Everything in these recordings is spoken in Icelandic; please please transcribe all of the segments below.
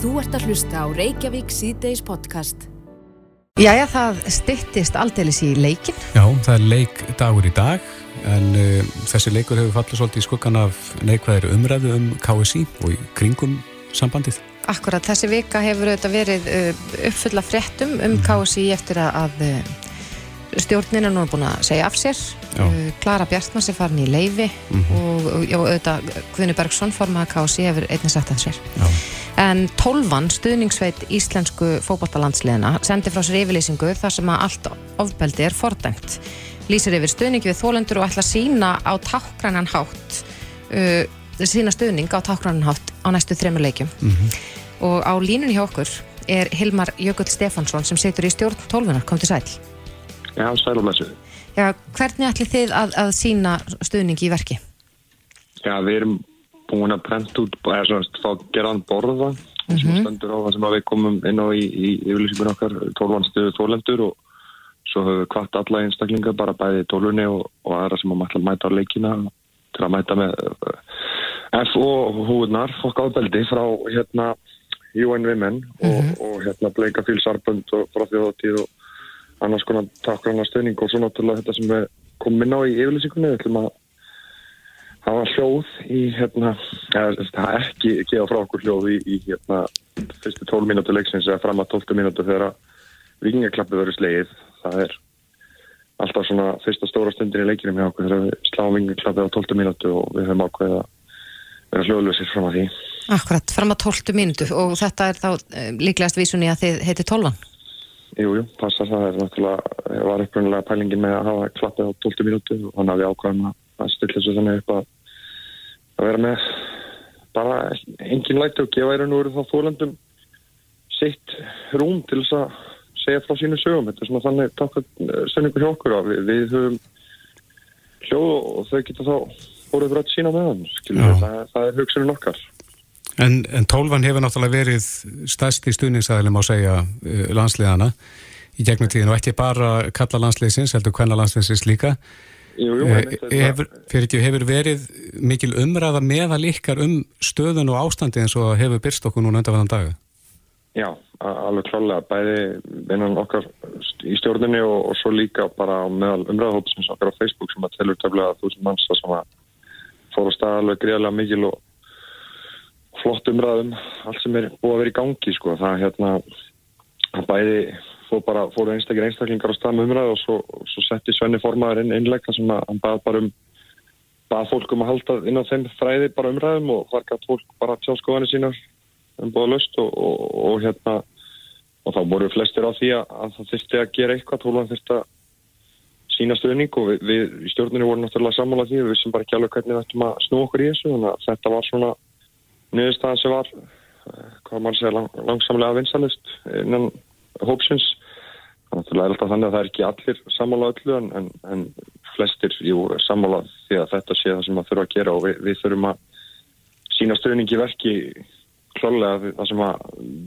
Þú ert að hlusta á Reykjavík síðdeis podcast. Jæja, það styttist aldeilis í leikin. Já, það er leikdagur í dag en uh, þessi leikur hefur fallið svolítið í skuggan af neikvæðir umræðu um KSI og í kringum sambandið. Akkurat, þessi vika hefur auðvitað verið uh, uppfulla fréttum um KSI eftir að uh, stjórnin er nú búin að segja af sér. Uh, Klara Bjartmars er farin í leifi og, og, og auðvitað Guðni Bergson formaða KSI hefur einnig sagt af sér. Já. En tólvan, stuðningsveit íslensku fókbaltalandsliðina, sendi frá sér yfirlýsingu þar sem að allt ofbeldi er fordæmt. Lýsir yfir stuðningi við þólendur og ætla að sína á tákgrannan hátt, uh, sína stuðning á tákgrannan hátt á næstu þremur leikjum. Og á línunni hjá okkur er Hilmar Jökull Stefánsson sem situr í stjórn tólfunar, kom til sæl. Já, sælumessu. Já, hvernig ætli þið að, að sína stuðningi í verki? Já, við erum búin að prenta út, eða svona, fá gerðan borða sem stendur á það sem við komum inn á í, í yfirlýsingur okkar, tólvanstuðu tólendur og svo höfum við kvart alla einstaklinga, bara bæði tólunni og, og aðra sem að mæta, á leikina til að mæta með uh, F og húðnar, fokk ábeldi frá hérna UN Women og, og hérna Bleika Fílsarbund og frá þjóðatíð og annars konar takkrannar stöðning og svo náttúrulega þetta sem við komum inn á í yfirlýsingunni, við ætlum að hafa hljóð í hérna, það er ekki gefa frá okkur hljóð í, í hérna fyrstu 12 mínútur leiksins eða fram að 12 mínútur þegar vikingaklappið verður slegið, það er alltaf svona fyrsta stóra stundin í leikinum hjá okkur þegar við sláum vikingaklappið á 12 mínútu og við höfum ákveðið að vera hljóðlösir fram að því. Akkurat, fram að 12 mínútu og þetta er þá uh, líklegast vísunni að þið heiti tólvan. Jú, jú, passar það er náttúrulega, var upprunnilega pælingin með að hafa klappið á 12 mínútu og þannig að við ákvæðum að, stilla þessu þannig upp að, að vera með bara engin læti og gefa í raun og veru þá fólendum sitt rúm til þess að segja frá sínu sögum. Þetta er svona þannig takkað stöningu hjá okkur að við, við höfum hljóð og þau geta þá fóruð fyrir að sína með hann, það, það er hugsunum okkar. En, en tólvan hefur náttúrulega verið stærsti stuðningsæðileg má segja uh, landsliðana í gegnum tíðin og ekki bara kalla landsliðsins, heldur hvenna landsliðsins líka. Jú, jú, Eh, hefur, fyrir ekki, hefur verið mikil umræða meðal ykkar um stöðun og ástandi eins og hefur byrst okkur núna undanvæðan daga? Já, alveg klálega, bæði innan okkar í stjórninni og, og svo líka bara meðal umræðahópsins okkar á Facebook sem að telur töflega þúsund manns það sem að fór á stað alveg greiðlega mikil og flott umræðum, allt sem er búið að vera í gangi sko, það hérna bæði fór bara, fóru einstakir einstaklingar á stað með umræðu og svo, svo setti Svenni formaður inn innlegg þar sem að hann bað bara um bað fólk um að halda inn á þeim fræði bara umræðum og þar gætt fólk bara tjá skoðanir sínar um búið löst og, og, og hérna og þá voru flestir á því að, að það þurfti að gera eitthvað, tólvan þurfti að sína stöðning og við, við í stjórninu vorum náttúrulega sammála því, við vissum bara ekki alveg hvernig við ættum að snú okkur í þessu, þannig að þetta var svona niðurstaðan sem var eh, hvað mann segja lang, langsamlega vinsalist innan hópsins náttúrulega er alltaf þannig að það er ekki allir sammála öllu en, en, en flestir jú, er sammála því að þetta sé það sem maður þurfa að gera og við, við þurfum að sína stöðning í verki klálega það sem að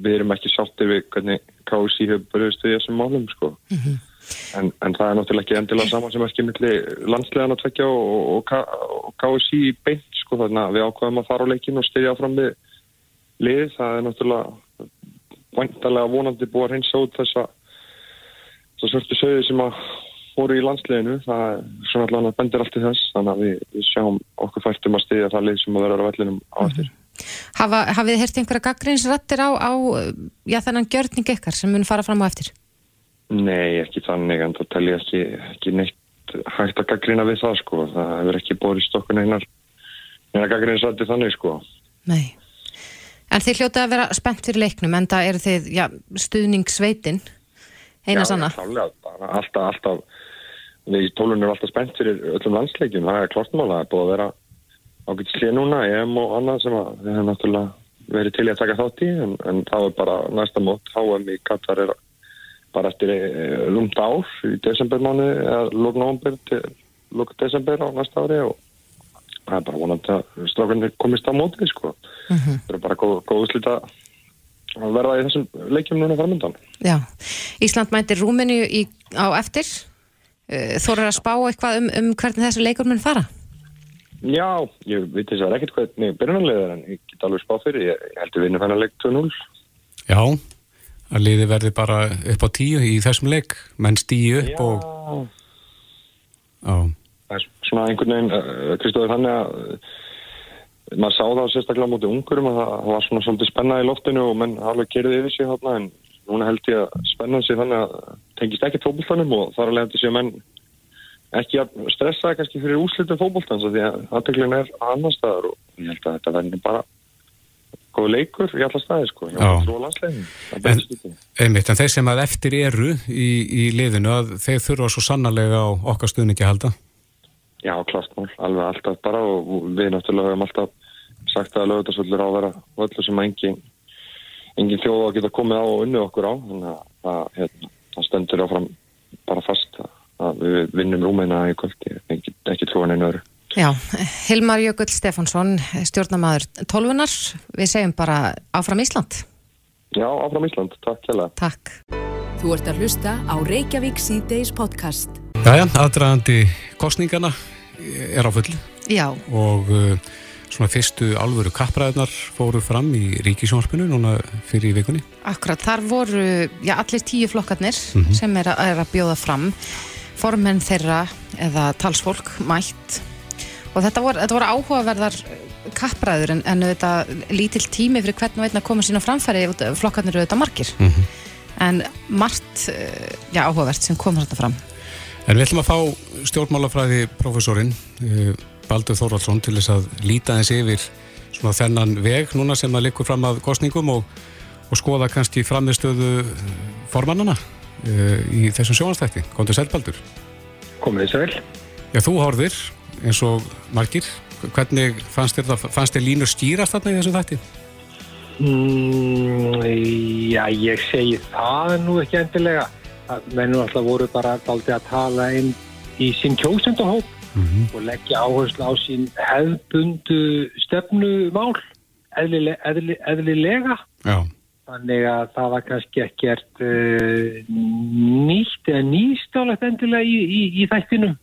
við erum ekki sáttir við hvernig KSI hefur börjast við þessum málum sko. en, en það er náttúrulega ekki endilega saman sem ekki milli landslegan að tvekja og, og, og, KSI beint sko, þannig að við ákveðum að fara á leikin og styrja fram við lið, það er náttúrulega væntalega vonandi búið að reynsa út þessa þessa svörtu sögði sem að voru í landsleginu, það er svona allavega bendir allt í þess, þannig að við, við sjáum okkur fært um að styðja það lið sem að vera á vellinum á eftir. Hafa, hafið þið heyrt einhverja gaggrinsrættir á, á já, þennan gjörning ykkar sem mun fara fram á eftir? Nei, ekki þannig, en það tel ég ekki, ekki neitt hægt að gaggrina við það, sko. Það hefur ekki borist okkur neinar, neinar gaggrinsrætti þannig, sko. Nei. En þið hljótið að vera spennt fyrir leiknum en það eru þið, já, stuðningsveitin eina sanna. Já, klálega, alltaf, alltaf, við tólunum erum alltaf spennt fyrir öllum landsleikjum, það er klostmála, það er búið að vera ágætt slið núna, EM og annað sem að við hefum náttúrulega verið til í að taka þátt í, en, en það er bara næsta mót, HM í Katar er bara eftir e, lúmt ár í desembermánu, eða lók november til lók desember á næsta ári og það er bara vonandi að strákarnir komist á mótið, sko. Það er bara góð, góð slita verða í þessum leikjum núna framöndan. Já. Ísland mætir Rúmeni í, á eftir. Þórar að spá eitthvað um, um hvernig þessi leikur mun fara? Já, ég veit þess að það er ekkert hvernig byrjunarlega er en ég get alveg spá fyrir, ég, ég heldur vinna fennar leik 2-0 Já, að liði verði bara upp á tíu í þessum leik, menn stýju upp Já. og... Já, Það er svona einhvern veginn, uh, Kristóður, þannig að uh, maður sá það sérstaklega móti ungurum að það var svona svolítið spennað í loftinu og menn alveg gerði yfir sig þarna en núna held ég að spennan sig þannig að tengist ekki fókbóltanum og þar að leiðandi séu menn ekki að stressa kannski fyrir úslitum fókbóltans því að aðteglin er á annar staðar og ég held að þetta verður bara góð leikur í alla staði sko. En- einmitt, en þeir sem að eftir eru í, í liðinu, að þeir þurfa svo sannarlega á okkar stuðningi að halda. Já, klart mál, alveg alltaf bara og við náttúrulega höfum alltaf sagt að lögutarsvöldur á að vera völlu sem engin, engin þjóð að geta komið á og unni okkur á þannig að það, hérna, það stendur áfram bara fast að, við vinnum rúmeina í kvöldi, ekki, ekki trúan einu öru. Já, Hilmar Jökull Stefánsson, stjórnamaður tólfunar, við segjum bara áfram Ísland. Já, áfram Ísland, takk hella. Takk. Þú ert að hlusta á Reykjavík síðdeis podcast. Jæja, aðdraðandi kostningana er á fulli Já, og uh, svona fyrstu alvöru kappræðnar fóru fram í ríkisjónarpinu núna fyrir í vikunni. akkurat, þar voru já, allir tíu flokkarnir sem er að, er að bjóða fram. Formenn þeirra eða talsfólk mætt. Og þetta voru, þetta voru áhugaverðar kappræður en, en þetta lítill tími fyrir hvern og einn að koma sína framfæri út- flokkarnir eru þetta margir. En margt eh, já, áhugavert sem kom þetta fram. En við ætlum að fá stjórnmálafræði profesorinn Baldur Þórvaldsson til þess að líta eins yfir svona þennan veg núna sem að likur fram að kostningum og, og skoða kannski framistöðu formannana uh, í þessum sjónastætti. Kondur sæl Baldur. Komið þið sæl. Já, þú horfir eins og margir. Hvernig fannst þér, fannst þér línur skýrast þarna í þessum þætti? Mm, já, ég segi það nú ekki endilega. Að Menn alltaf voru bara daldið að tala inn í sín kjósendahóp og leggja áherslu á sín hefðbundu stefnumál, eðlilega. Eðli, eðlilega. Þannig að það var kannski ekkert uh, nýtt eða nýstálegt endilega í, í, í þættinum.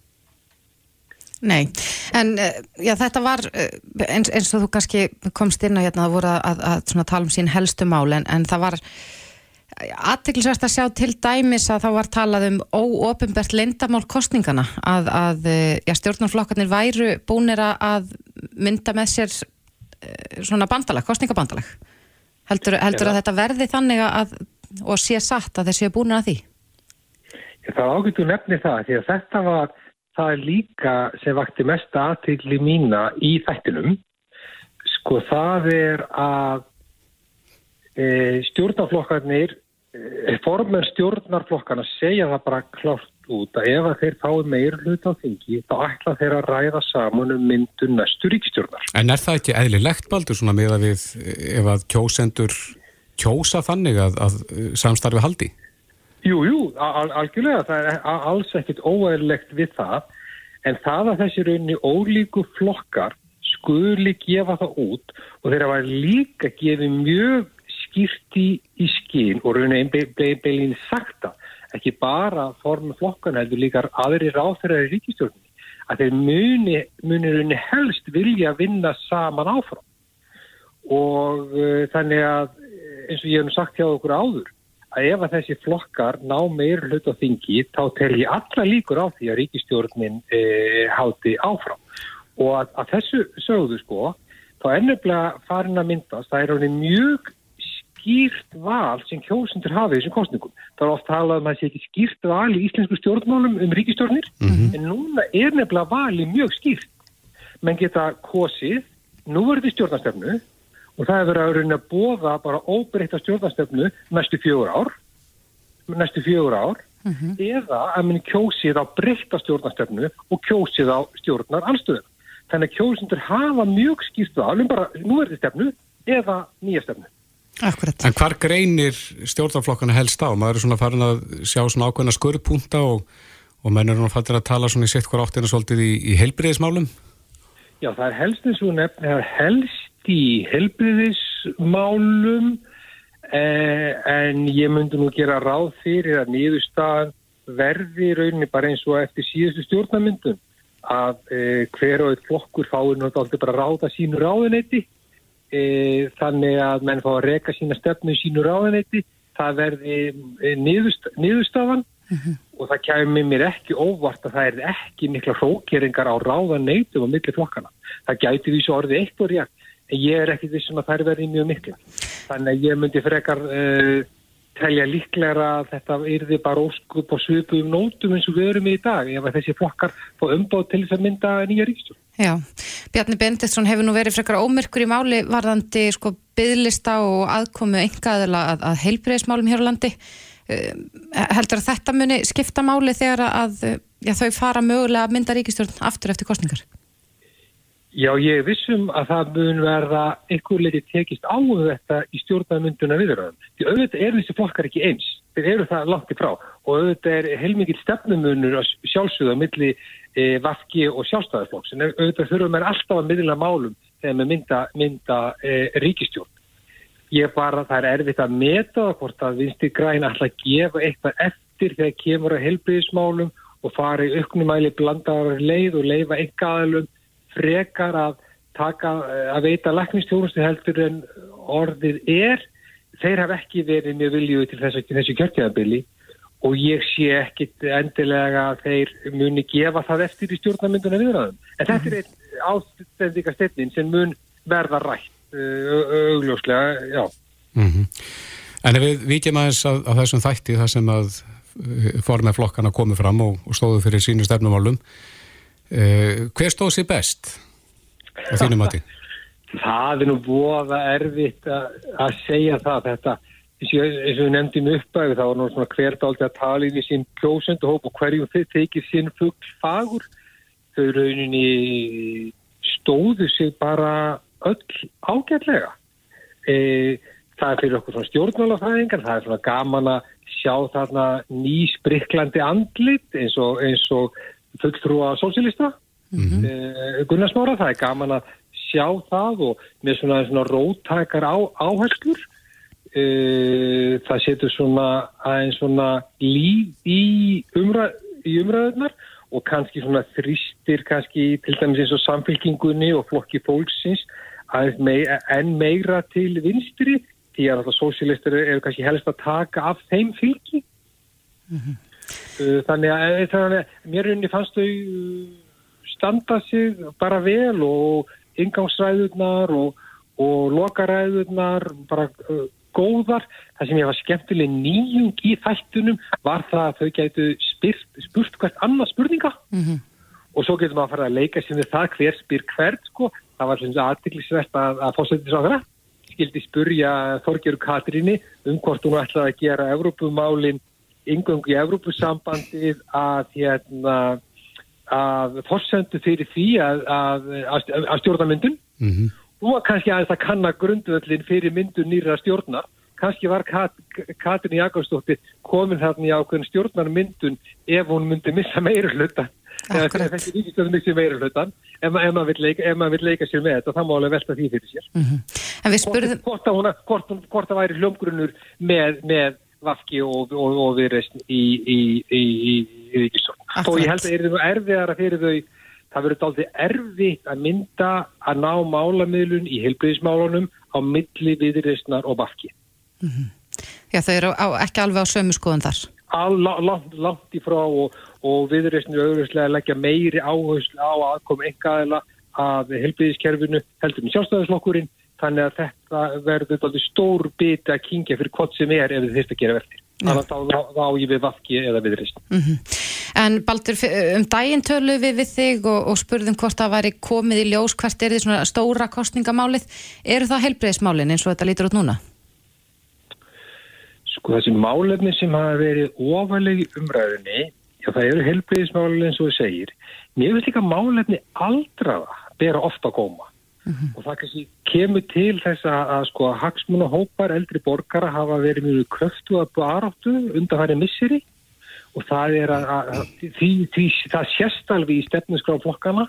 Nei, en uh, já, þetta var uh, eins, eins og þú kannski komst inn á hérna, það voru að, að, að tala um sín helstu mál en, en það var aðteklisvært að sjá til dæmis að það var talað um óopimbert lindamál kostningana að, að uh, já, stjórnarflokkarnir væru búnir að- mynda með sér uh, svona bandalag, kostningabandalag heldur, heldur að þetta verði þannig að og sé satt að þeir séu búnir að því Það ágættu nefni það því að þetta var það er líka sem vakti mesta aðtilli mína í þættinum. Sko það er að e, stjórnarflokkarnir, e, formen stjórnarflokkarna segja það bara klárt út að ef að þeir fái meir hlut á þingi þá ætla þeir að ræða saman um myndun næstu ríkstjórnar. En er það ekki eðlilegt Baldur svona með að við ef að kjósendur kjósa þannig að, að uh, samstarfi haldi? Jú, jú, al algjörlega, það er alls ekkit óæðilegt við það, en það að þessi raunni ólíku flokkar skuli gefa það út og þeirra var líka gefið mjög skýrt í, skín og raunni einbeilin sagt það, ekki bara formu flokkan heldur líka aðri ráþærar í ríkistjórnum, að þeir muni, muni raunni helst vilja vinna saman áfram. Og uh, þannig að eh, eins og ég hef sagt hjá okkur áður að ef að þessi flokkar ná meir hlut á þingi þá tel ég alla líkur á því að ríkistjórnin e, háti áfram. Og að, að þessu sögðu sko þá nefnilega farin að myndast það er mjög skýrt val sem kjósundur hafi þessum kostningum. Það er oft talað um að það sé ekki skýrt val í íslensku stjórnmálum um ríkistjórnir en núna er nefnilega vali mjög skýrt. Menn geta kosið núverði stjórnastefnu og það hefur verið að reyna að bóða bara óbreyta stjórnastefnu næstu fjögur ár næstu fjögur ár eða að minn kjósið á breyta stjórnastefnu og kjósið á stjórnar allstöðum. Þannig að kjósundur hafa mjög skýrt val um bara núverði stefnu eða nýja stefnu. Akkurat. En hvar greinir stjórnarflokkana helst á? Maður er svona farin að sjá svona ákveðna skurðpunta og, og menn eru nú fattir að tala svona í sitt hver áttina svolítið í, í heilbriðismálum. Já, það er helst eins og nefn, það er helst í helbriðismálum eh, en ég myndi nú gera ráð fyrir að niðurstaðan verði í rauninni bara eins og eftir síðustu stjórnarmyndun að eh, hver og eitt flokkur fáir náttúrulega bara ráða sínu ráðuneyti e, þannig að menn fá að reka sína stefnu í sínu ráðaneyti, það verði e, niðurst, niðurstafan og það kemur mér ekki óvart að það er ekki mikla hrókeringar á ráðaneytum og milli flokkana. Það gæti því svo orðið eitt og rétt, en ég er ekki þessum að það er verið mjög mikla. Þannig að ég myndi frekar uh, telja líklega að þetta yrði bara óskup og svipu um nótum eins og við erum í dag ef þessi flokkar fá umbáð til þess að mynda nýja ríkstjórn. Já, Bjarni Benditsson hefur nú verið frekar ómyrkur í máli varðandi sko byðlista og aðkomu engaðila að, að heilbreyðismálum hér á landi. Uh, heldur að þetta muni skipta máli þegar að já, þau fara mögulega að mynda ríkistjórn aftur eftir kostningar? Já, ég vissum að það mun verða einhver leiti tekist á um þetta í stjórnarmynduna viðröðum. Því auðvitað er þessi flokkar ekki eins. Þeir eru það langt í frá og auðvitað er heilmikið stefnumunur sjálfsögða milli e, Vafki og sjálfstæðarflokks. En auðvitað þurfum við alltaf að miðla málum þegar við mynda, mynda e, ríkistjórn. Ég bara, það er erfitt að meta hvort að vinsti græn alltaf gefa eitthvað eftir þegar kemur að helbriðismálum og fara í auknumæli blandarar leið og leifa engaðalum frekar að taka, að veita laknistjónustu heldur en orðið er þeir hafa ekki verið mjög viljuð til þessu, þessu kjörtjæðabili og ég sé ekkit endilega að þeir muni gefa það eftir í stjórnarmynduna viðræðum. En þetta er einn ástendika stefnin sem mun verða rætt augljóslega, já. Mm -hmm. En ef við vikjum aðeins að, að þessum þætti þar sem að formið flokkana komið fram og, og stóðu fyrir sínu stefnumálum Uh, hver stóð sér best á þínu mati? Það er nú að erfitt að segja það þetta eins og við nefndum uppæðu þá var nú svona hvert áldi að tala inn í sín klósöndu hóp og hverjum þau tekið sín fuggfagur þau rauninni stóðu sig bara öll ágætlega. E, það er fyrir okkur svona stjórnmálafræðingar það er svona gaman að sjá þarna ný spriklandi andlit eins og, og fulltrúa sósílista mm -hmm. eh, Gunnarsmára, það er gaman að sjá það og með svona, svona rótækar á, áherslur eh, það setur svona aðeins svona líf í, umræ, í umræðunar og kannski svona þristir kannski til dæmis eins og samfélkingunni og flokki fólksins mei, en meira til vinstri því að alltaf sósílistur eru kannski helst að taka af þeim fylgi mm -hmm. Eh, þannig að, eh, þannig að mér unni fannst þau standa sig bara vel og ingangsræðurnar og, og lokaræðurnar bara uh, góðar. Það sem ég var skemmtileg nýjung í þættunum var það að þau gætu spurt, spurt hvert annað spurninga mm -hmm. og svo getur maður að fara að leika sem við það hver spyr hvert sko. Það var svona aðtiklisvert að, að fórsættis á það. Skildi spurja Þorgjörg Katríni um hvort hún ætlaði að gera Evrópumálinn yngöngu í Evrópusambandið að hérna að fórsendu fyrir því að, að, að stjórna myndun mm -hmm. Og kannski aðeins að kanna grundvöldin fyrir myndun nýra stjórnar kannski var Kat, Katrin Jakobsdóttir komin þarna í ákveðin stjórnar myndun ef hún myndi missa meira hluta þessi ríkistöðu missi meira hlutan ef maður vill leika, vil leika sér með þetta. Þá má alveg velta því fyrir sér. Mm -hmm. spurðum... hvort, hvort, hvort, hvort það væri hljómgrunnur með, með Vafki og, og, og viðreist í, Ríkisvörn. Og ég held að er það erfiðara fyrir þau, það verður aldrei erfitt að mynda að ná málamiðlun í heilbreyðismálunum á milli viðreistnar og Vafki. Mm -hmm. Já, þau eru á, ekki alveg á sömu skoðan þar. All, langt, langt í frá og, og viðreistnir auðvitslega leggja meiri áherslu á aðkomi engaðila að heilbreyðiskerfinu heldur með sjálfstæðislokkurinn þannig að þetta verður alveg stór biti að kingja fyrir hvort sem er ef þið þurft að gera verðir. Þannig að þá, þá ég við vafki eða við reist. Mm -hmm. En Baldur, um daginn tölu við við þig og, og spurðum hvort það væri komið í ljós, hvert er því svona stóra kostningamálið. Eru það helbreyðismálinn eins og þetta lítur út núna? Sko þessi málefni sem hafa verið ofalegi umræðinni, já það eru helbreyðismálinn eins og þú segir. Mér finnst líka málefni aldraða bera ofta að góma. Mm -hmm. og það kannski kemur til þess að, að sko að hagsmunahópar eldri borgara hafa verið mjög kröftu að baráttu undan hærið misseri. Og það er að, að því, því, það sést alveg í stefninskraflokkana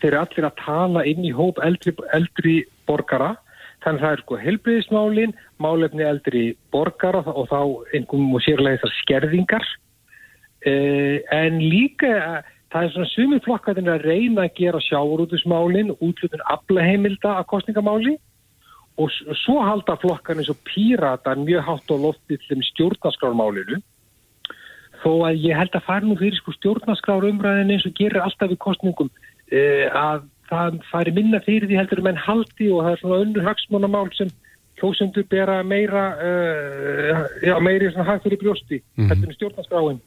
þeir eru allir að tala inn í hóp eldri, eldri borgara. Þannig að það er sko helbriðismálin málefni eldri borgara og þá einhverjum og sérlega þessar skerðingar. Eh, en líka að Það er svona sumi flokkaðin að reyna að gera sjáurútusmálinn, útlutun aflaheimilda að kostningamáli og svo halda flokkan eins og pírata mjög hátt á lofti til þeim stjórnarskrármálinu þó að ég held að fara nú fyrir sko stjórnarskrárumræðin eins og gerir alltaf í kostningum eh, að það fari minna fyrir því heldur menn haldi og það er svona önnur hagsmánamál sem kjósendur bera meira uh, já, meiri svona hag fyrir brjósti Mhm. heldur en stjórnarskráin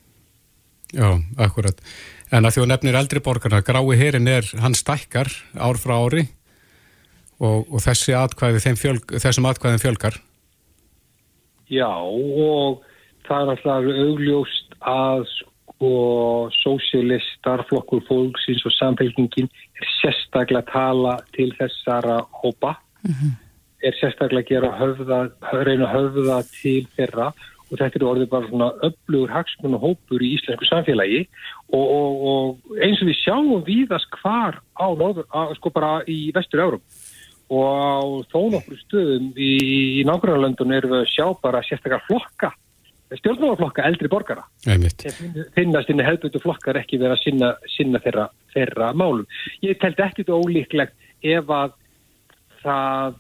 Já, akkurat. En að því að nefnir eldri borgarna, grái herin er, hann stækkar ár frá ári og, og þessi atkvæði, þeim fjölg, þessum atkvæðin fjölgar. Já, og það er alltaf augljóst að sko sósialistar, flokkur fólksins og samfélkingin er sérstaklega að tala til þessara hópa, er sérstaklega að gera höfða, reyna höfða til þeirra. Og þetta er orðið bara svona öflugur hagsmun og hópur í íslensku samfélagi og, og, og eins og við sjáum víðast hvar á, norður, á sko bara í vestur-Európ og á þó nokkur stöðum í, í nágrannlöndun erum við að sjá bara sérstaklega flokka, stjórnmálaflokka eldri borgara. Sem finnast inn í hefðbundu flokkar ekki vera að sinna, sinna þeirra, þeirra málum. Ég teldi ekkit ólíklegt ef að það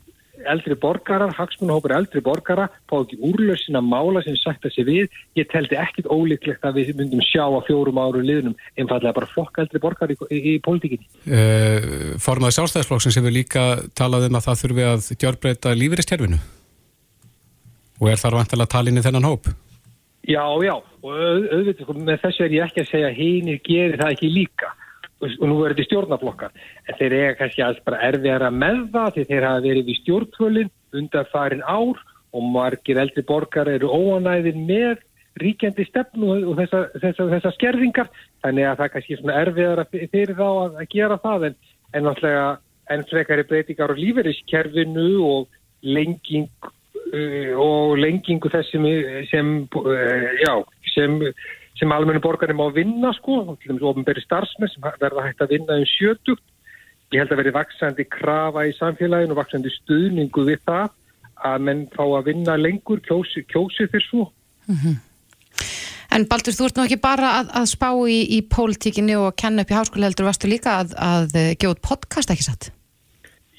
eldri borgarar, hagsmunahópur eldri borgara fá ekki úrlösina mála sem sagt að sé við. Ég teldi ekkit ólíklegt að við myndum sjá á fjórum áru liðnum einfallega bara flokka eldri borgar í, í, í pólitíkinni. Uh, formaði sjálfstæðisflokksins hefur líka talað um að það þurfi að gjörbreyta lífeyristerfinu og er þar vantilega talinni þennan hóp. Já, já, og auð- auðvitað, sko, með þessu er ég ekki að segja að hinir gerir það ekki líka og nú er þetta stjórnaflokkar en þeir eiga kannski alls bara erfiðara með það því þeir hafa verið við stjórntvölin undan farin ár og margir eldri borgar eru óanæðir með ríkjandi stefnu og þessar þessa, þessa skerðingar. Þannig að það er kannski svona erfiðara fi- fyrir þá að, að gera það en, náttúrulega enn frekari breytingar á lífeyriskerfinu og lenging uh, og lengingu þess sem, sem, uh, já, sem, sem almennu borgarum má vinna sko, til dæmis ofinberi starfsmenn sem verða hægt að vinna um sjötugt. Ég held að veri vaksandi krafa í samfélaginu og vaksandi stuðningu við það að menn fá að vinna lengur, kjósi, kjósi þér svo. En Baldur, þú ert nú ekki bara að, að spá í, í pólitíkinni og kenna upp í háskóla heldur, varstu líka að, að gefa út podcast ekki satt?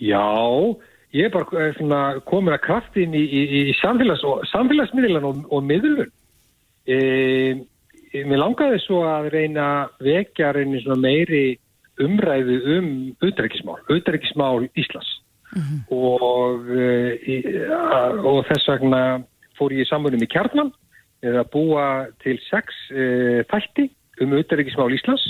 Já, ég er bara eh, svona, komin að kraftin í, í, í samfélags, samfélagsmiðlan og, og miðlun. E, mér langaði svo að reyna að vekja reyni meiri umræðu um auðrækismál, auðrækismál Íslands. Og, e, a- og þess vegna fór ég í samfunum í kjarnan eða búa til sex e, þætti um auðrækismál Íslands.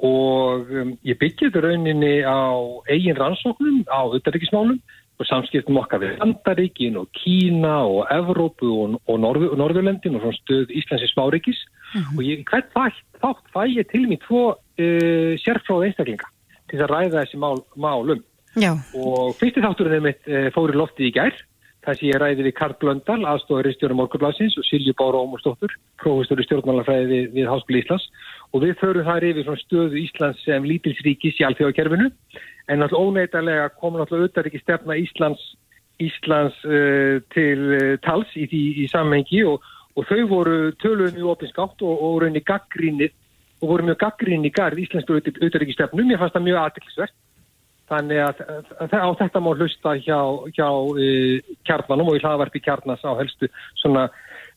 Og um, ég byggði þetta rauninni á eigin rannsóknum á auðvitaðryggismálum og samskiptum okkar við Landaríkin og Kína og Evrópu og, og Norður, Norðurlendin og svona stöð Íslands í smáríkis. Og ég, hvert þátt, þátt fæ ég til mér tvo uh, sérfráða einstaklinga til þess að ræða þessi mál, málum Já. og fyrsti þátturinn þeim mitt uh, fór í lofti í gær. Þar sem ég ræði við Karl Blöndal, aðstofari stjóra Morgunblassins og Silju Bára Ómursdóttur, prófistöru stjórnmálafræði við, við Háskóli Íslands. Og við förum þar yfir svona stöðu Íslands sem lítilsríkis í alþjóðakerfinu en náttúrulega óneitalega kom náttúrulega auðvitað ekki stefna Íslands, Íslands uh, til uh, tals í, því, í sammengi og, og þau voru töluðum í opinskátt og, og rauninni gaggrínið og voru mjög gaggrínið í garð íslensku auðvitaðrikistefnum, ég fannst það mjög aðtilsvert Þannig að, að, að á þetta má hlusta hjá, hjá uh, kjarnanum og í hlaðvarpi kjarnas á helstu svona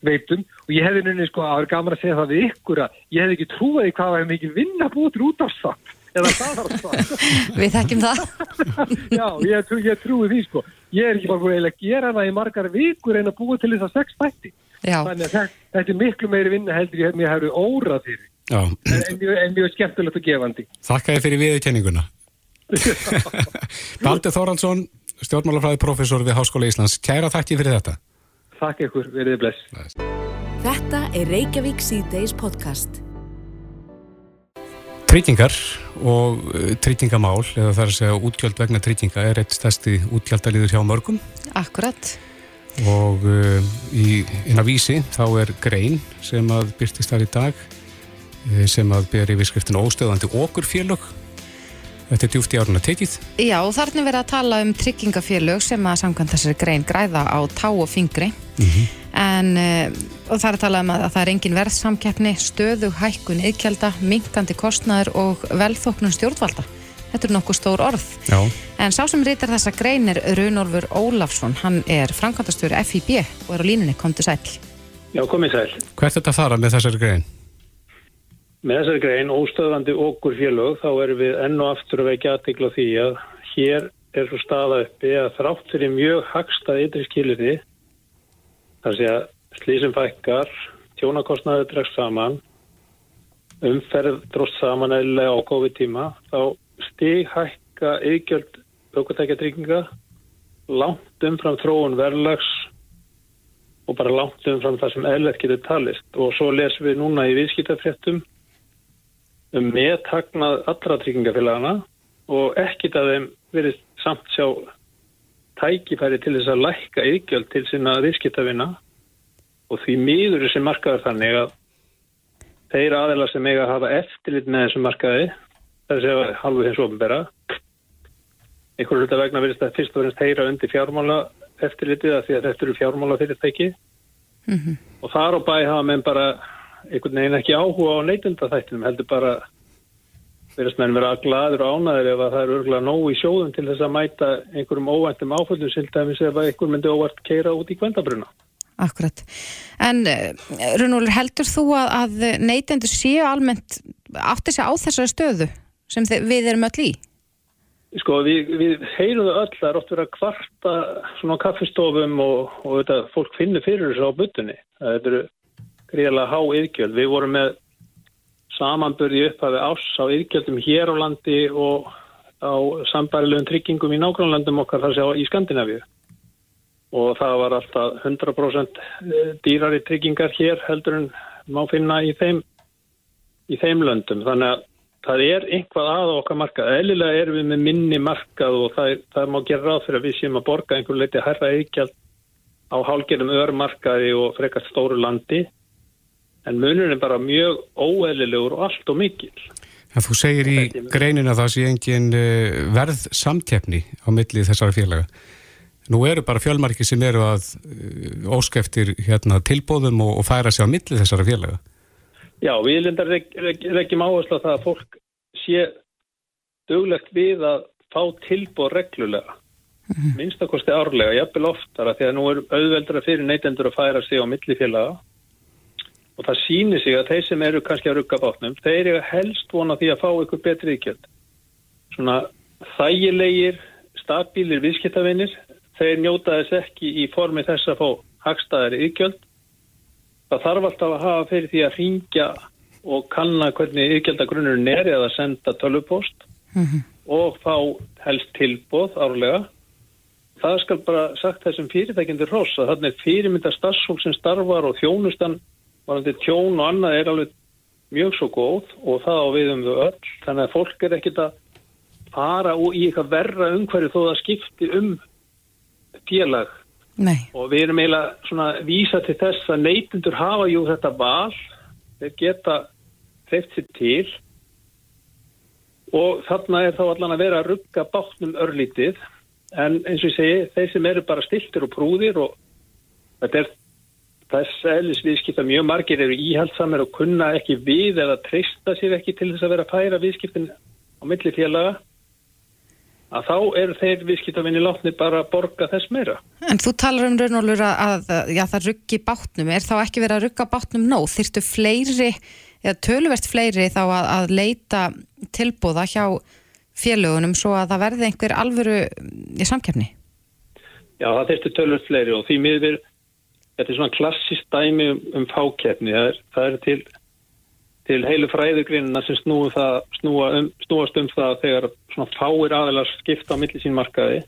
veitum. Og ég hefði nynni sko að vera gaman að segja það við ykkur að ég hefði ekki trúið hvað var mikið vinna búið út af það eða það var það. Við þekkjum það. Já, ég, trú, ég trúi því sko. Ég er ekki bara búin að gera hana í margar vikur en að búa til þess að sex þætti. Já. Þannig að þetta, þetta er miklu meiri vinna heldur ég mér hefur órað fyrir. Já, En, en, mjög, skemmtilegt og gefandi. þakka þið fyrir viðurkenninguna. Baldur Þóraldsson, stjórnmálafræði professor við Háskóla Íslands. Kæra þakki fyrir þetta. Takk ykkur, verið bless. Þetta er Reykjavík C-Days podcast. Tryggingar og uh, tryggingamál, eða það er að segja útgjöld vegna trygginga, er eitt stærsti útgjaldaliður hjá mörgum. Akkurat. og uh, í innan vísi þá er grein sem að byrtist þar í dag eh, sem að ber yfir skriftin óstöðandi okurfélög. Þetta er djúft í áruna tekið. Já, þarna er verið að tala um tryggingafélög sem að samkvæmt þessari grein græða á tá og fingri en uh, og það er að tala um að, að það er engin verðsamkeppni, stöðu, hækkun, yðkjalda, minkandi kostnaður og velþóknun stjórnvalda Þetta er nokkuð stór orð. Já, En sá sem reytar þessa grein er Runolfur Ólafsson. Hann er framkvæmdastjóri FIB og er á línunni, komdu sæl. Já, komið sæl. hvert er þetta að fara með þessari grein? Með þessari grein, óstöðvandi okkur félög, þá erum við enn og aftur að vekja aðtikla því að hér er svo staða uppi að þrátt fyrir mjög hagstað ytri skilirði, þar sé að slísum fækkar, tjónakostnaður dregst saman, umferð dróst saman eðlilega á COVID-tíma, þá stig hækka yðgjöld aukvöldækja trygginga langt umfram þróun verðlags og bara langt umfram það sem eðlert getur talist. Og svo lesum við núna í viðskiptafréttum um meðtagnað allra tryggingafélagana og ekkit að þeim verið samt sjá tækifæri til þess að lækka yðgjöld til sinna viðskiptafina og því miður þessi markaður þannig að þeir aðeila sem eiga að hafa eftirlit með þessum markaði þessi að halvu hins ofnbera einhverju hluta vegna verðist að fyrst og finnst heyra undir fjármála eftirlitið að því að þetta eru fjármála fyrirtæki og þar á bæ hafa menn bara einhvern veginn ekki áhuga á neytundafættinum heldur bara verðast menn vera gladur og ánæður ef að það er örgulega nóg í sjóðum til þess að mæta einhverjum óvæntum áföllum sildæmis ef einhver myndi óvart keira út í kvendabruna. Akkurat. En uh, Runolfur, heldur þú að, að neytendur séu almennt átti sig á þessari stöðu sem við erum öll í? Sko við, við heyrum það öll, það er oft verið að kvarta svona á kaffistofum og, og þetta, fólk finnir fyrir þessu á butunni. Það eru gríðarlega há yðgjöld. Við vorum með samanbörði upphafi ás á yðgjöldum hér á landi og á sambærilegum tryggingum í nágrannlandum okkar þar sé á í Skandinavíu. Og það var alltaf 100% dýrari tryggingar hér heldur en má finna í þeim, í þeim löndum. Þannig að það er einhvað að okkar markað. Eðlilega erum við með minni markað og það, það má gera ráð fyrir að við séum að borga einhver leiti herra yðgjald á hálgerðum örmarkaði og frekar stóru landi. En munurinn er bara mjög óeðlilegur og allt og mikil. En þú segir í greinin að það sé engin uh, verð samtjefni á milli þessara félaga. Nú eru bara fjölmarki sem eru að uh, óskeftir hérna, tilbóðum og, og færa sig á milli þessara félaga. Já, við lindar leggjum áherslu að það að fólk sé duglegt við að fá tilbóð reglulega. Minnstakosti árlega, jafnvel oftara, því að nú er auðveldra fyrir neytendur að færa sig á milli félaga og það sýnir sig að þeir sem eru kannski að rugga bátnum, þeir eru helst vona því að fá ykkur betri ykjöld. Svona þægilegir, stabílir viðskiptavinnir, þeir njóta þess ekki í formi þess að fá hagstaðari ykjöld. Það þarf alltaf að hafa fyrir því að ringja og kanna hvernig ykjöldagrunnurinn er eða senda tölvupost og fá helst tilbóð árlega. Það skal bara sagt þessum fyrirtækjandi hross að þarna er fyrirmynda starfsfólk sem starfar og þjónustan varandi tjón og annað er alveg mjög svo góð og það á við um þau öll. Þannig að fólk er ekkit að fara í eitthvað verra umhverju þó það skipti um félag. Nei. og við erum eiginlega svona að vísa til þess að neytundur hafa jú þetta val. Þeir geta hreift sér til. Og þarna er þá allan að vera að rugga bátnum örlítið. En eins og ég segi, þeir sem eru bara stiltir og prúðir og þetta er þess eðlis viðskipta mjög margir eru íhaldsamir og kunna ekki við eða treysta sér ekki til þess að vera að færa viðskiptin á milli félaga að þá eru þeir viðskiptavinni látni bara að borga þess meira. En þú talar um raunólur að, að já, það ruggi bátnum, er þá ekki verið að rugga bátnum nóg? Þyrstu fleiri, eða töluvert fleiri þá að, að leita tilbúða hjá félögunum svo að það verði einhver alvöru í samkefni? Já, það þyrstu töluvert fleiri og því miður þetta er svona klassist dæmi um, um fákeppni. Það er, það er til, til heilu fræðugrinna sem snúa það, snúa um, snúast um það þegar svona fáir aðelar skipta á milli sín markaði.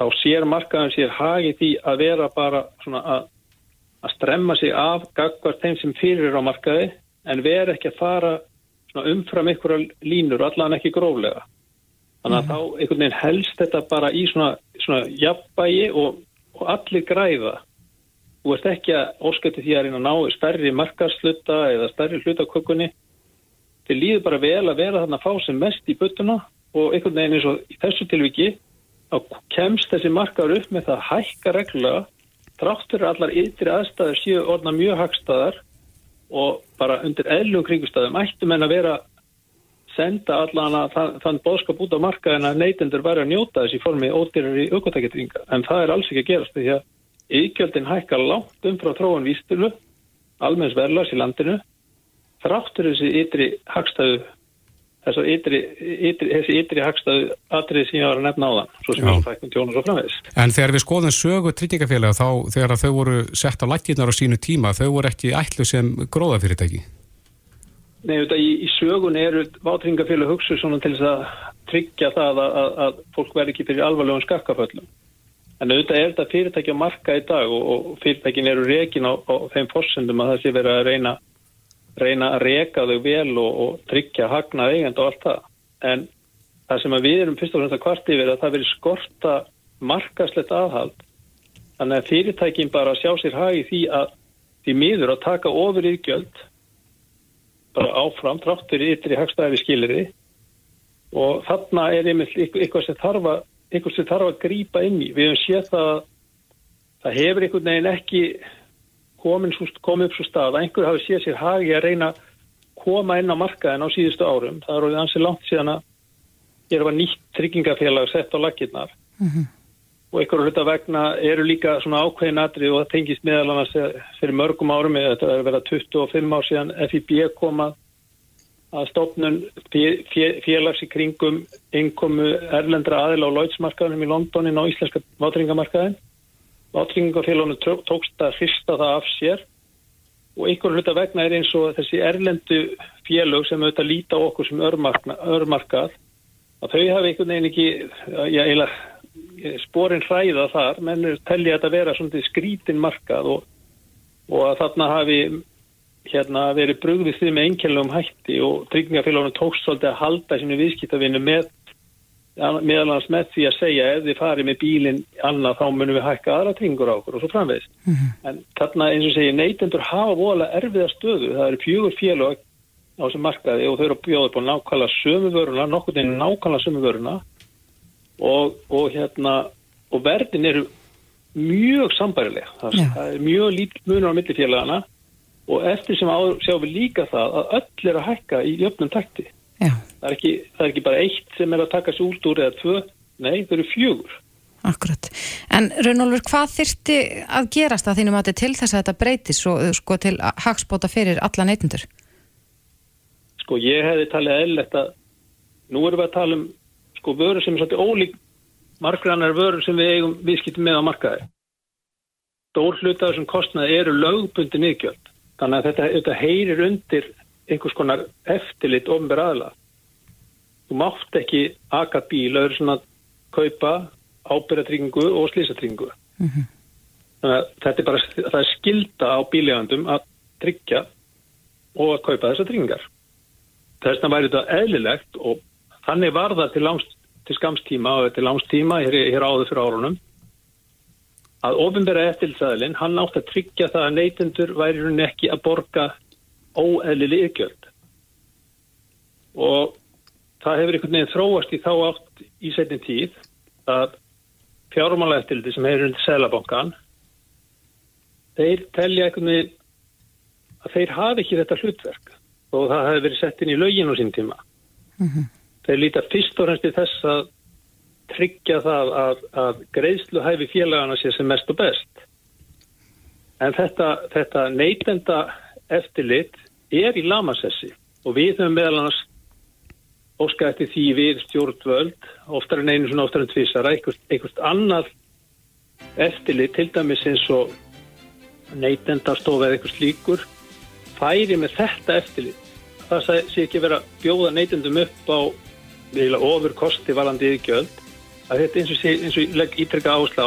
Þá sér markaðin sér hagi því að vera bara svona að, að stremma sig af gagvart þeim sem fyrir á markaði en vera ekki að fara umfram einhverja línur og allan ekki gróflega. Þannig að mm -hmm. þá einhvern veginn helst þetta bara í svona, svona jafnbægi og, og allir græða þú ert ekki að óskætti því að reyna að ná stærri markarsluta eða stærri hlutakökunni. Til líður bara vel að vera þarna að fá sem mest í buttuna og einhvern veginn eins og í þessu tilviki þá kemst þessi markaður upp með það að hækka reglulega þráttur allar ytri aðstæður séu orðna mjög hagstæðar og bara undir eðlum kringustæðum ættum en að vera senda allan að þann, þann bóðskap út á markaðin að neytendur væri að njóta þessi formi ódýrar í aukvöldaketringa en það er alls ekki að gerast því að yggjöldin hækka langt um frá tróan vístulu almenns verðlags í landinu. Þráttur þessi ytri hagstæðu þessi ytri, ytri, þessi ytri hagstæðu atrið sem ég var að nefna á þann svo sem við fækkum tjónur og framvegis. En þegar við skoðum sögu tryggingafélaga þá þegar þau voru sett á lækirnar á sínu tíma þau voru ekki ætlu sem gróðafyrirtæki? Nei, þetta, í, í sögun eru vátringafélag hugsu svona til þess að tryggja það að, að, að fólk verði ekki fyrir alvarlegum skakkaföllum. En auðvitað er þetta fyrirtæki á marka í dag og, og fyrirtækin eru rekin á, á þeim fórsendum að það sé verið að reyna, reyna að reka þau vel og, og tryggja hagna eigend og allt það. En það sem við erum fyrst og fremst að kvarti verið að það verið skorta markaslegt aðhald. Þannig að fyrirtækin bara sjá sér hagi því að því miður að taka ofur yfgjöld bara áfram tráttur í ytri hagstæði skiliri og þarna er einmitt eitthvað sem þarf að, eitthvað sem þarf að grípa inn í. Við hefum séð það að það hefur einhvern veginn ekki komin, komið upp svo stað að einhver hafi séð sér hagi að reyna að koma inn á markaðin á síðustu árum. Það er orðið ansið langt síðan að var nýtt tryggingafélag sett á lakirnar og einhverju hluta vegna eru líka svona ákveðin atri og það tengist meðal annars fyrir mörgum árum eða þetta er að vera 25 ár síðan FIB kom að að stofnun fé- fé- félags í kringum innkomu erlendra aðila á Lloydsmarkaðunum í Londonin á íslenska vátringamarkaðin. Vátringafélagunum tókst að hrista það af sér og einhverju hluta vegna er eins og þessi erlendu félög sem auðvitað líta okkur sem örmarkna- örmarkað að þau hafi einhvern veginn ekki já, eiginlega sporin hræða þar, menn er tellið þetta vera svona skrítin markað og, og að þarna hafi hérna verið brugðið því með einkennlegum hætti og tryggingafélagunum tókst svolítið að halda sínu viðskiptavinnu með meðal annars með því að segja ef þið farið með bílinn annað þá munum við hækka aðra tryggingur á okkur og svo framvegist. En þarna eins og segja neytendur hafa voðalega erfiða stöðu. Það eru fjögur félag á þessum markaði og þau eru upp á nákvæmlega sömu vöruna, nokkur þeim nákvæmlega sömu vöruna og, og hérna og verðin eru mjög sambærilega. Það, það er mjög lítið munur á millifélagana og eftir sem áður sjáum við líka það að öll er að hækka í jöfnum takti. Það er, ekki, það er ekki bara eitt sem er að taka sig út úr eða tvö, nei, þau eru fjögur. akkurat. En Raunólfur, hvað þyrfti að gerast að þínum að til þess að þetta breytis og sko til hagspóta fyrir alla neytendur? Sko, ég hefði talið eðlilegt að nú erum við að tala um sko vörur sem er svolítið ólík margrannar vörur sem við eigum viðskiptum með á markaði. Stór hluta þessum kostnaði eru lögbundin yðgjöld. Þannig að þetta, þetta heyrir undir einhvers konar eftirlit ofnbæra aðla. Þú mátt ekki aka bíl öðru svona að kaupa ábyrðatryggingu og slísatryggingu. Þannig að þetta er bara, það er skilda á bíljagandum að tryggja og að kaupa þessar tryggingar. Þess vegna væri þetta eðlilegt og þannig var það til, til skamstíma og til langstíma hér, hér áður fyrir árunum að ofinbæra eftirlitsaðilinn, hann átt að tryggja það að neytendur væri hún ekki að borga óeðlili ykjöld. Og það hefur einhvern veginn þróast í þá átt í setni tíð að fjármála eftirliti sem hefur undir Sælabankan, þeir telja einhvern veginn að þeir hafi ekki þetta hlutverk og það hefði verið sett inn í lögin á sín tíma. Þeir líta fyrst og fremst í þess að tryggja það að, að greiðsluhæfi félagana sé sem mest og best. En þetta, þetta neytenda eftirlit er í lamasessi og við höfum meðal annars óska eftir því við stjórnvöld, oftar en einu svona oftar en tvísara, einhvert, annað eftirlit, til dæmis eins og neytendastofa eða eitthvað slíkur, færi með þetta eftirlit. Það sé- ekki vera bjóða neytendum upp á ofur kosti valandi yðgjöld, að þetta eins og, sé, eins og ég legg ítrekka áslá,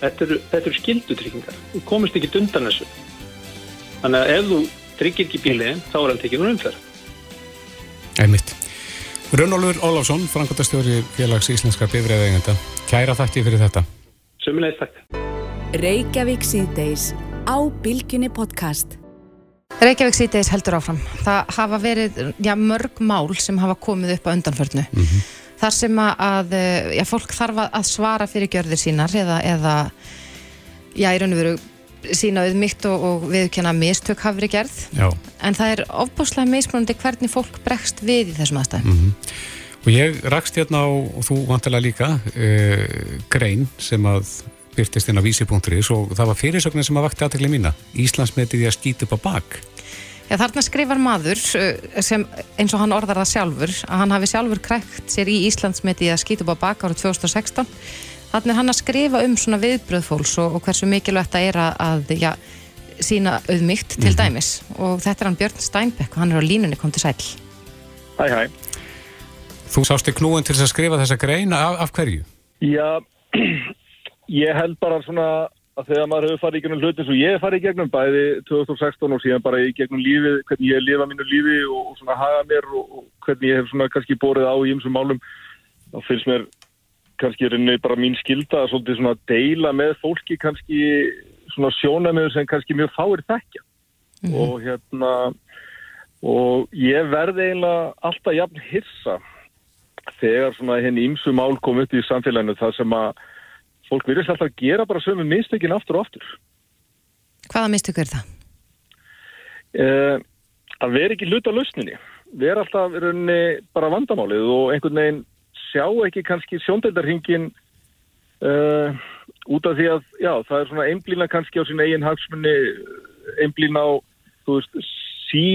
þetta eru, þetta eru skildutryggingar. Þú komist ekki undan þessu. Þannig að ef þú tryggir ekki bíliðin, þá er hann tekinn úr umferð. Einmitt. Rönnólfur Ólafsson, frangotastjóri félags íslenska bifræðeigenda. Kæra þætti fyrir þetta. Sumulegis takk. Reykjavík síðdeis á Bilginni podcast. Reykjavík síðdeis heldur áfram. Það hafa verið já, mörg mál sem hafa komið upp á undanförnu. Þar sem að- að já, fólk þarf að- svara fyrir gjörðir sínar eða, eða já, í raun og veru sína auðmygt og, og viðkjanna mistök hafi verið gerð Já. en það er ofbúslega mismunandi hvernig fólk bregst við í þessum aðstæðum Mhm. Og ég rakst hérna á, og þú vantilega líka, uh, grein sem að byrtist inn á vísi.is og það var fyrirsögnin sem að vakti aðtekli mína. Íslandsmetið í að skýta upp á bak. Já, þarna skrifar maður uh, sem eins og hann orðar það sjálfur að hann hafi sjálfur krækt sér í Íslandsmeti að skýta upp á bak árið 2016 þannig er hann að skrifa um svona viðbröð fólks og, og hversu mikilvægt það er að, að já, sína auðmygt til dæmis og þetta er hann Björn Steinbeck og hann er á línunni kom til sæl Hæ, hæ. Þú sást þig knúin til að skrifa þessa grein af, af hverju? Já, ég held bara svona að þegar maður hefur farið í gegnum hluti svo ég hef farið í gegnum bæði 2016 og síðan bara í gegnum lífið, hvernig ég lifa mínu lífi og, og svona haga mér og, og hvernig ég hef svona kannski borið á í ymsum málum þá finnst mér kannski rauninni bara mín skilda að svolítið svona deila með fólki kannski svona sjónamöður sem kannski mjög fáir þekkja. Og hérna og ég verði eiginlega alltaf jafn hissa þegar svona henni ymsu mál kom upp í samfélaginu það sem að fólk virðist alltaf að gera bara sömu mistökin aftur og aftur. Hvaða mistök er það? Eh, að vera ekki hluta lausninni, vera alltaf í rauninni bara vandamálið og einhvern veginn sjá ekki kannski sjóndeldarhingin uh, út af því að já, það er svona einblína kannski á sín eigin hagsmunni, einblína á þú veist, sí,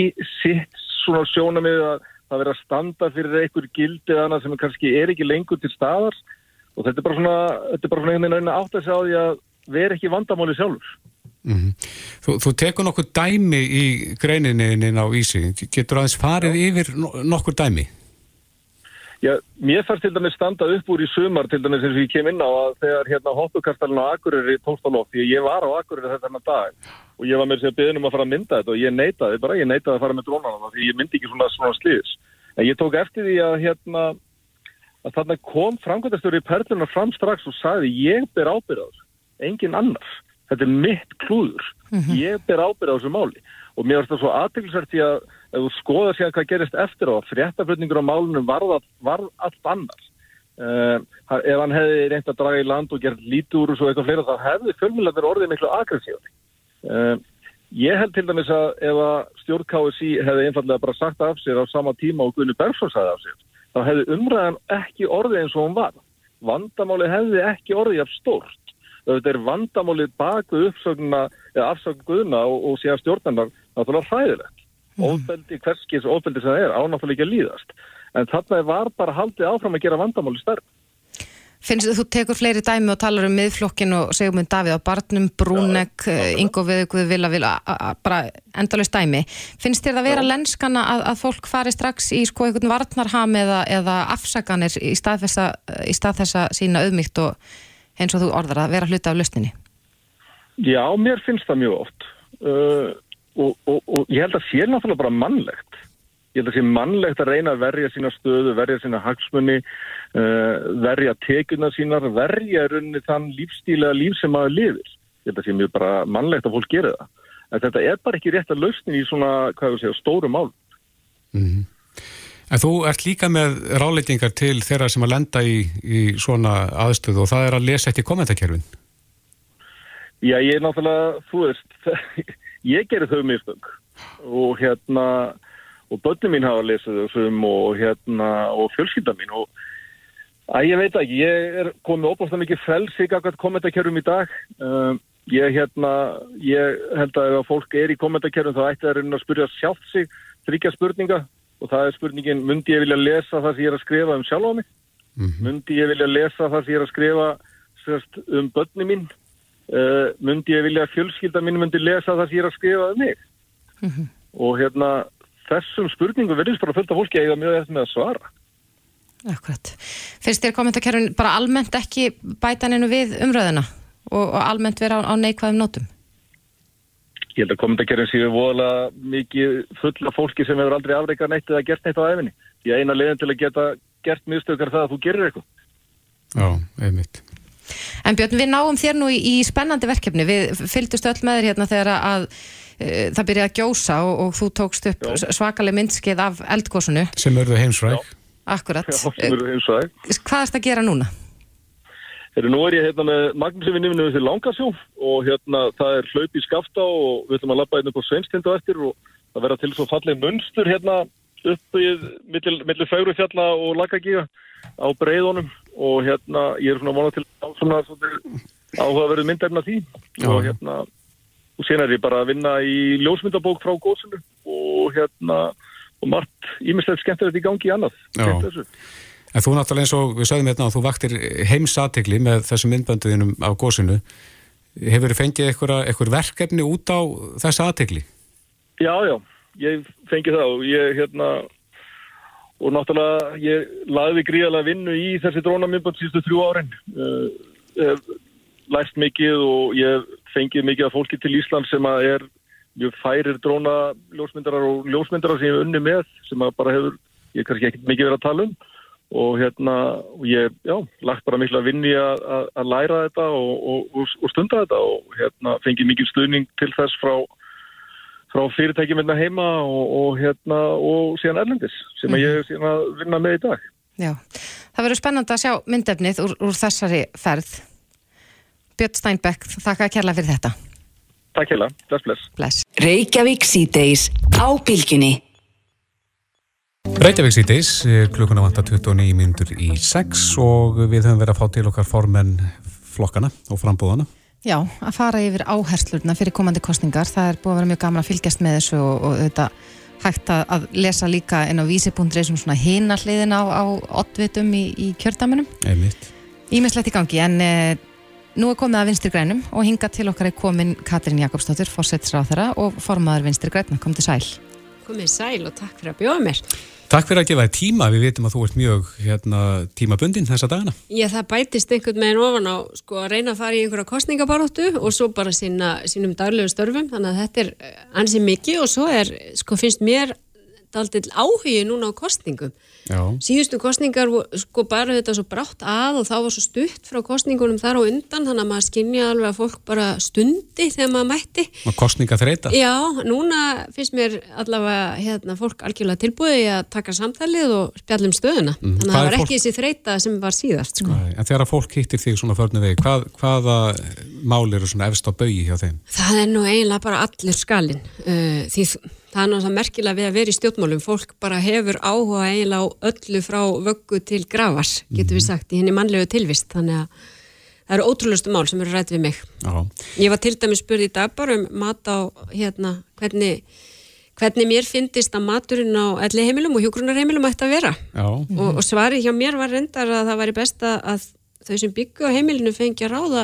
sitt svona sjónamið að það vera að standa fyrir einhver gildið annað sem kannski er ekki lengur til staðar og þetta er bara svona, þetta er bara svona einhvern veginn að segja á því að vera ekki vandamáli sjálfur. Mm þú, þú tekur nokkur dæmi í greininni á Ísi. Getur aðeins farið yfir no- nokkur dæmi? Já, mér fannst til dæmis standa upp úr í sumar til dæmis eins og ég kem inn á að þegar hérna hoppukastalinn á Akureyri tókst á loft, því að ég var á Akureyri þetta dag og ég var með sér beðin um að fara að mynda þetta og ég neitaði bara, ég neitaði að fara með drónana því ég myndi ekki svona, svona sliðis. En ég tók eftir því að hérna að þarna kom framkvæmdastöru í perlunar fram strax og sagði ég ber ábyrðað, engin annars. Þetta er mitt klúður. Ég ber ábyrðað þessu máli og mér varst það svo aðteglisvært því að ef þú skoðar sér hvað gerist eftir á fréttaflutningur á málunum var, var allt annars. Uh, ef hann hefði reynt að draga í land og gert lítið úr og svo eitthvað fleira þá hefði fjölmjölandir orðið miklu aggressífni. Uh, ég held til dæmis að ef að stjórn KSI hefði einfallega bara sagt af sér á sama tíma og Gunni Bergson sagði af sér þá hefði umræðan ekki orðið eins og hún var. Vandamáli hefði ekki orðið af stórt. Þetta er vandamálið baku uppsögnuna eða afsögn Guðna og, og síðan stjórnarnar náttúrulega hræðilegt. Ófbeldi, hverskis ófbeldi sem það er, ánáttúrulega ekki að líðast. En þarna var bara haldið áfram að gera vandamáli stærn. Finnst þú tekur fleiri dæmi og talar um miðflokkin og segum um Davíð á barnum, Brúnek, Ingo Viðguð, Vila, Vila, bara endalust dæmi. Finnst þér það vera lenskana að, að fólk fari strax í sko einhvern varnarham eða, eða afsaganir í stað, stað þessa sína auðmygt og eins og þú orðar að vera hluta af lustinni? Já, mér finnst það mjög oft. Uh, og, og, og ég held að sé náttúrulega bara mannlegt. Ég held að sé mannlegt að reyna að verja sína stöðu, verja sína hagsmunni, uh, verja tekuna sínar, verja runni þann lífstílega líf sem maður lifir. Ég held að sé mjög bara mannlegt að fólk gera það. En þetta er bara ekki rétt að lausnin í svona, hvað við segja, stóru mál. Mm En þú ert líka með ráleitingar til þeirra sem að lenda í, í svona aðstöðu og það er að lesa eftir kommentarkerfin. Já, ég er náttúrulega, þú veist, ég gerir þau mistök og hérna, og börnum mín hafa lesið þessum og hérna, og fjölskylda mín og að ég veit ekki, ég er komið óbúinlega mikið frelsi gaggat kommentarkerfum í dag. Um, ég hérna, ég held að ef fólk er í kommentarkerfum þá ætti það að að spyrja sjálft sig þryggja spurninga og það er spurningin, myndi ég vilja lesa það sem ég er að skrifa um sjálf á mig? Myndi ég vilja lesa það sem ég er að skrifa sérst, um börni mín? Uh, myndi ég vilja að fjölskylda mín myndi lesa það sem ég er að skrifa um mig? Og hérna, þessum spurningum verðist bara fullt af fólki eiga mjög eftir með að svara. Akkurat. Finnst þér kommentarkerfin bara almennt ekki bæta hennu við umröðina og, og almennt vera á, á neikvæðum nótum? Ég held að kommentarkerfin séu voðalega mikið fulla fólki sem hefur aldrei afreikað neitt eða gert neitt á æfinni. Því að eina leiðin til að geta gert mistökar það að þú gerir eitthvað. Já, einmitt. En Björn, við náum þér nú í, í spennandi verkefni. Við fylgdust öll með þér hérna þegar að það byrjaði að gjósa og, og þú tókst upp Já. svakaleg myndskeið af eldgósunu. Sem örðu heimsfræk. Akkurat. Já, sem eru eins og það. Hvað erst að gera núna? Þegar nú er ég hérna með Magnúsefinn yfirinu við Langasjó og hérna það er hlaup í skafta og við ætlum að lappa hérna upp á Sveinstindu eftir og það verða til svo fallið munstur hérna upp í millir færu fjalla og lagagíga á breyðunum og hérna ég er svona vonað til á svona, svona áhugaverðu myndefna því Já. og hérna og sen er ég bara að vinna í ljósmyndabók frá góðsunu og hérna og margt ímislegt skemmtilegt í gangi í annað. En þú náttúrulega eins og við sögum hérna að þú vaktir heimsatikli með þessum myndbönduðinum af góðsunu hefur þið fengið eitthvað verkefni út á þessa atikli? Já, já, ég fengið það og ég hérna og náttúrulega ég laði gríðalega vinnu í þessi drónamyndbönd síðustu þrjú árin. Uh, hef læst mikið og ég fengið mikið af fólki til Ísland sem að er mjög færir dróna ljósmyndarar og ljósmyndarar sem ég hef unni með sem að bara hefur, ég kannski ekki mikið verið að tala um. Og hérna og ég, já, lagt bara miklu að vinni að læra þetta og, og, og stunda þetta og hérna fengi mikið stuðning til þess frá frá fyrirtækjum hérna heima og, og hérna og síðan erlendis sem að ég er síðan að vinna með í dag. Já, það verður spennand að sjá myndefnið úr, úr þessari ferð Björn Steinbeck, þakka að kærla fyrir þetta Takk hella, bless bless, bless. Reykjavík síðdeis á bylginni Reykjavík síðdeis, klukkuna vanta 29 minnur í 6 og við höfum verið að fá til okkar formenn flokkana og frambúðana. Já, að fara yfir áherslurna fyrir komandi kostningar, það er búið að vera mjög gaman að fylgjast með þessu og, og þetta hægt að, að lesa líka inn á vísibúndrið sem svona hina hliðin á, á oddvitum í, í kjördamunum. Einmitt. Ímislegt í gangi en e, nú er komið að vinstri grænum og hinga til okkar er komin Katrín Jakobsdóttir, fósetsráþara og formaður vinstri græna, kom til sæl komið sæl og takk fyrir að bjóða mér. Takk fyrir að gefa þér tíma, við veitum að þú ert mjög hérna, tímabundin þessa dagana. Já, það bætist einhvern veginn ofan á sko, að reyna að fara í einhverja kostningabaróttu og svo bara sína, sínum daglegu störfum, þannig að þetta er eh, ansið mikið og svo er, sko, finnst mér aldrei áhugið núna á kostningum Já. síðustu kostningar sko bara þetta svo brátt að og þá var svo stutt frá kostningunum þar á undan þannig að maður skinnja alveg að fólk bara stundi þegar maður mætti og kostninga þreita Já, núna finnst mér allavega hérna, fólk algjörlega tilbúið að taka samtalið og spjallum stöðuna mm. þannig að það var ekki fólk... þessi þreita sem var síðast sko. En þegar að fólk hittir þig svona förnu vegi hvað, hvaða mál eru svona efst á baui hjá þeim? Það er nú eiginlega bara allur skalin uh, því það er náttúrulega merkilega við að vera í stjórnmálum. Fólk bara hefur áhuga eiginlega á öllu frá vöggu til gravars getur við mhm. sagt í henni mannlegu tilvist. Þannig að það eru ótrúlustu mál sem eru rætt við mig. Já. ég var til dæmis spurð í dag bara um mat á hérna hvernig hvernig mér finnist að maturinn á elli heimilum og hjógrunarheimilum ætti að vera. Og, og svarið hjá mér var reyndar að það væri besta að þau sem byggju á heimilinu fengi að ráða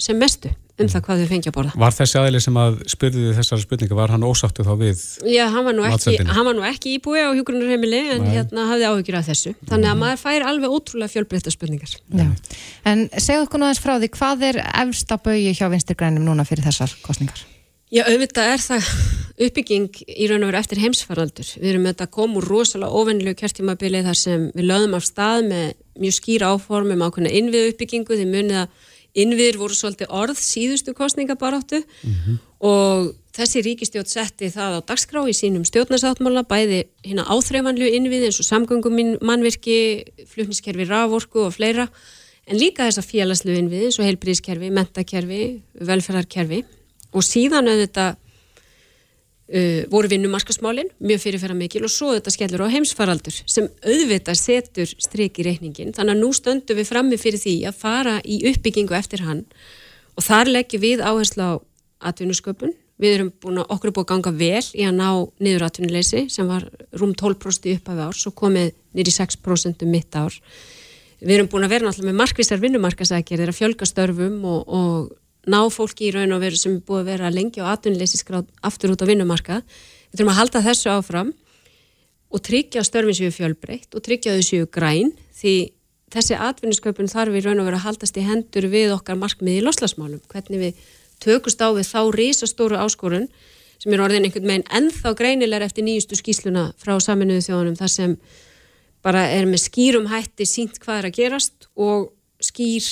sem mestu um það hvað þau fengi að borða. Var þessi aðli sem að spurði þessari spurninga, var hann ósáttu þá við Já, hann var nú ekki, hann var nú ekki íbúi á hjógrunarheimili en Nei. hérna hafði áhugir af þessu. Þannig að mm. maður fær alveg ótrúlega fjölbreytta spurningar. Já. En segðu okkur náðins frá því, hvað er efsta bögi hjá vinstirgrænum núna fyrir þessar kostningar? Já, auðvitað er það uppbygging í raun og veru eftir heimsfaraldur. Við erum með þetta komur rosalega ofennilegu kjörtímabili þar sem við löðum af stað með mjög skýra áformum ákveðna innvið uppbyggingu því munið að innviður voru svolítið orð síðustu kostningabaráttu mm -hmm. og þessi ríkistjótt setti það á dagskrá í sínum stjórnarsáttmála bæði hérna áþreifanlu innvið eins og samgöngum mannvirki, flutniskerfi raforku og fleira en líka þessa félagslu innvið eins og heilbríðskerfi, mentakerfi, velferðarkerfi og síðan auðvitað Uh, voru vinnumarkasmálinn, mjög fyrirferða mikil og svo þetta skellur á heimsfaraldur sem auðvitað setur stryk í reikningin þannig að nú stöndum við frammi fyrir því að fara í uppbyggingu eftir hann og þar leggjum við áherslu á atvinnusköpun, við erum búin að okkur er búin að ganga vel í að ná niður atvinnuleysi sem var rúm 12% upp af ár, svo komið niður í 6% um mitt ár. Við erum búin að vera náttúrulega með markvistar vinnumarkasækir, að fjölga störfum og, og ná fólki í raun og veru sem er búið að vera lengi á atvinnleysisgráð aftur út á vinnumarka. Við þurfum að halda þessu áfram og tryggja störfin séu fjölbreytt og tryggja þau séu græn því þessi atvinnisköpun þarf við raun og veru að haldast í hendur við okkar markmiði í loslasmálum. Hvernig við tökust á við þá risastóru áskorun sem er orðin einhvern veginn ennþá greinilegar eftir nýjustu skýsluna frá saminuðu þjóðunum þar sem bara er með skýrum hætti sínt hvað er að gerast og skýr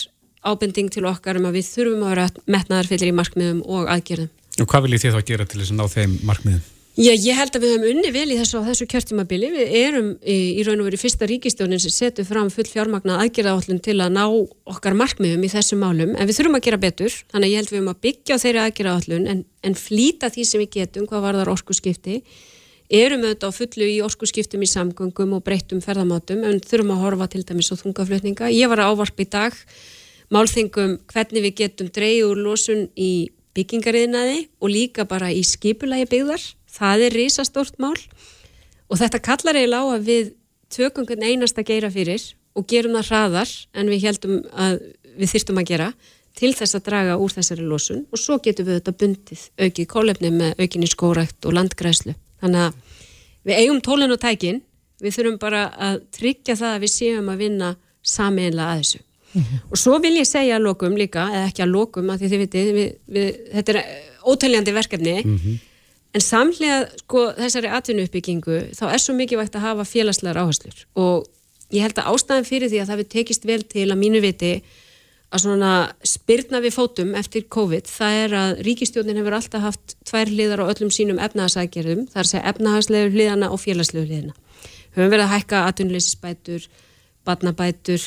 ábending til okkar um að við þurfum að vera metnaðarfyllir í markmiðum og aðgerðum. Og hvað viljið þið þá gera til þess að ná þeim markmiðum? Já, ég held að við höfum unni vel í þessu, þessu kjörtímabili. Við erum í, í raun og veru fyrsta ríkistjónin sem setur fram full fjármagna aðgerðaállun til að ná okkar markmiðum í þessu málum, en við þurfum að gera betur, þannig að ég held við höfum að byggja á þeirri aðgerðaállun en, en flýta því sem við getum hvað var þar orkusskipti. Erum auðvitað á fullu í orkusskiptum í samgöngum og breyttum ferðamátum, en þurfum að horfa til dæmis á þungaflutninga. Ég var að ávarpa í dag málþingum hvernig við getum dreyið úr losun í byggingariðnaði og líka bara í skipulagi byggðar það er risastórt mál og þetta kallar eiginlega á að við tökum hvern einasta geira fyrir og gerum það hraðar en við heldum að við þyrstum að gera til þess að draga úr þessari losun og svo getum við þetta bundið aukið kólefni með aukinni skórækt og landgræslu. Þannig að við eigum tólun og tækin, við þurfum bara að tryggja það að við séum að vinna sameinlega að þessu. -hmm. Og svo vil ég segja að lokum líka, eða ekki að lokum, að því þið vitið, við, við, þetta er ótaljandi verkefni, mm -hmm. En samlega sko, þessari atvinnuuppbyggingu þá er svo mikið vægt að hafa félagslegar áherslur og ég held að ástæðan fyrir því að það við tekist vel til að mínu viti að svona spyrna við fótum eftir COVID það er að ríkistjónin hefur alltaf haft tvær hliðar á öllum sínum er að segja efnahagslegu hliðana og félagslegu hliðina. Höfum verið að hækka atvinnuleysisbætur, badnabætur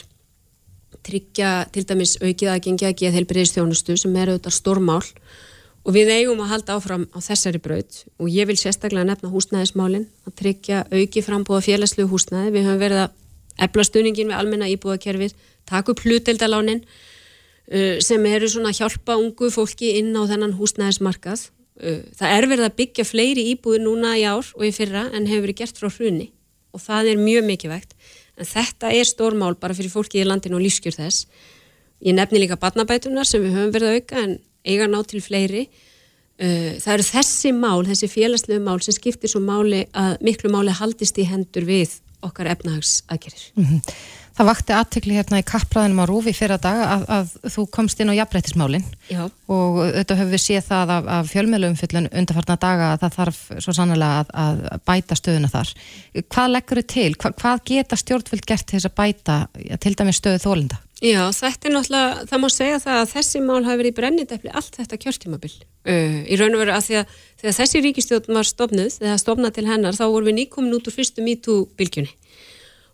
tryggja til dæmis aukið aðgengja að geða heilbreyðistjónustu sem er auðvitað stórmál og við eigum að halda áfram á þessari braut og ég vil sérstaklega nefna húsnæðismálinn að tryggja auki frambúða félagslegu húsnæði. Við höfum verið að ebla stuðningin við almenna íbúðakerfið, taka upp hluteldalánin uh, sem eru svona að hjálpa ungu fólki inn á þennan húsnæðismarkað. Uh, það er verið að byggja fleiri íbúður núna í ár og í fyrra en hefur verið gert frá hruni og það er mjög mikilvægt. En þetta er stórmál bara fyrir fólki í landinu og lífskjör þess. Ég nefni líka barnabætunar sem við höfum verið að auka en eiga ná til fleiri uh, það eru þessi mál, þessi félagslegu mál sem skiptir svo máli að miklu máli haldist í hendur við okkar efnahagsaðgerir -hmm. Það vakti aðtökli hérna í kappræðinum á Rúfi fyrir að dag að, að þú komst inn á jafnbreytismálinn og þetta höfum við séð það af, af fjölmjöluumfyllun undarfarna daga að það þarf svo sannlega að, að bæta stöðuna þar. Hvað leggur þau til? Hva, hvað geta stjórnvöld gert til þess að bæta til dæmis stöðu þólinda? Já, þetta er náttúrulega, það má segja það að þessi mál hafi verið í brennindefli allt þetta kjörtímabil. Uh, í raun og veru að því að þegar þessi ríkistjóðn var stofnuð, þegar stofnað til hennar, þá vorum við nýkomin út úr fyrstu MeToo-bylgjunni.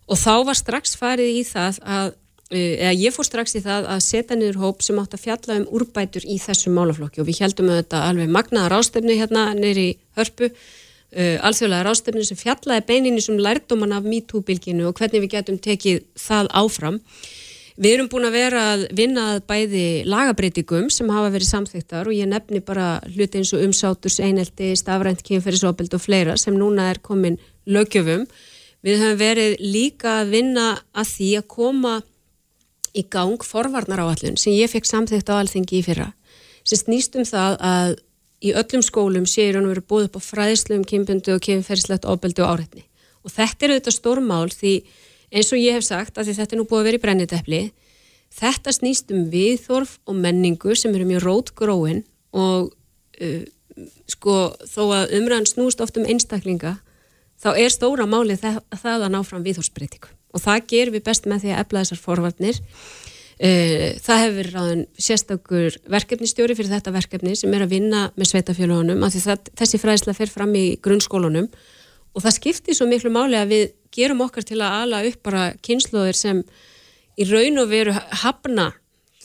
Og þá var strax farið í það að, uh, eða ég fór strax í það að setja niður hóp sem átt að fjalla um úrbætur í þessu málaflokki og við heldum auðvitað alveg magnaðar ástefni hérna neyri hörpu, uh, alþjóðlega ástefni sem fjallaði beininni sem lærdóman af MeToo-bylgjunu og hvernig við getum tekið það áfram. Við erum búin að vera að vinna að bæði lagabreitingum sem hafa verið samþýttar og ég nefni bara hluti eins og umsáturs, einelti, stafrænt, kynferðisopeld og fleira sem núna er komin lögjöfum. Við höfum verið líka að vinna að því að koma í gang forvarnar áallun sem ég fekk samþýtt á alþengi í fyrra sem snýst um það að í öllum skólum séur hann verið búið upp á fræðslu um kynbundu og kynferðislegt opeldu og áreitni. Og þetta er auðvitað stórmál því eins og ég hef sagt að þetta er nú búið að vera í brennitepli þetta snýst um viðþorf og menningu sem eru mjög rótgróin og uh, sko þó að umræðan snúst oft um einstaklinga þá er stóra málið það, það að ná fram viðþorfsbreytingu og það ger við best með því að efla þessar forvarnir. Uh, það hefur ráðan sérstakur verkefnistjóri fyrir þetta verkefni sem er að vinna með sveitafélagunum að það, þessi fræðislega fer fram í grunnskólunum og það skiptir svo miklu máli að við gerum okkar til að ala upp bara kynsluðir sem í raun og veru hafna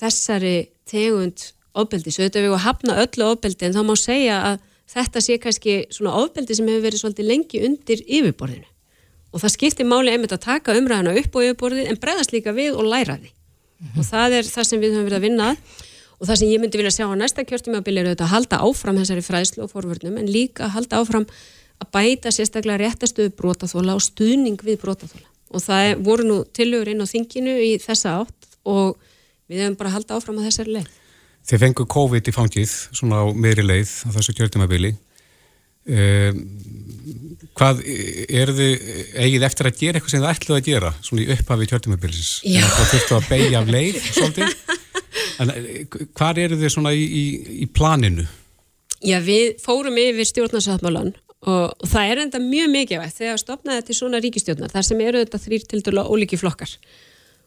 þessari tegund ofbeldi, svo þetta við að hafna öllu ofbeldi en þá má segja að þetta sé kannski svona ofbeldi sem hefur verið svolítið lengi undir yfirborðinu og það skiptir máli einmitt að taka umræðina upp á yfirborðið en bregðast líka við og læra því mm -hmm. og það er það sem við höfum verið að vinna og það sem ég myndi vilja sjá á næsta kjörtumabili er auðvitað að halda áfram þessari fræðslu og forvörnum en líka að halda áfram að bæta sérstaklega réttastöðu brótaþóla og stuðning við brótaþóla og það er, voru nú tilögur inn á þinginu í þessa átt og við hefum bara haldið áfram á þessari leið. Þeir fengu COVID í fangið svona á meðri leið á þessu kjörtumabili um, hvað er þið eigið eftir að gera eitthvað sem þið ætluð að gera svona í upphafi kjörtumabilis en það þurftu að beigja af leið en hvað eru þið svona í, í, í planinu? Já, við fórum yfir stjórnarsáttmálan og, það er enda mjög mikilvægt þegar stopnaði til svona ríkistjórnar þar sem eru þetta þrýr til dala ólíki flokkar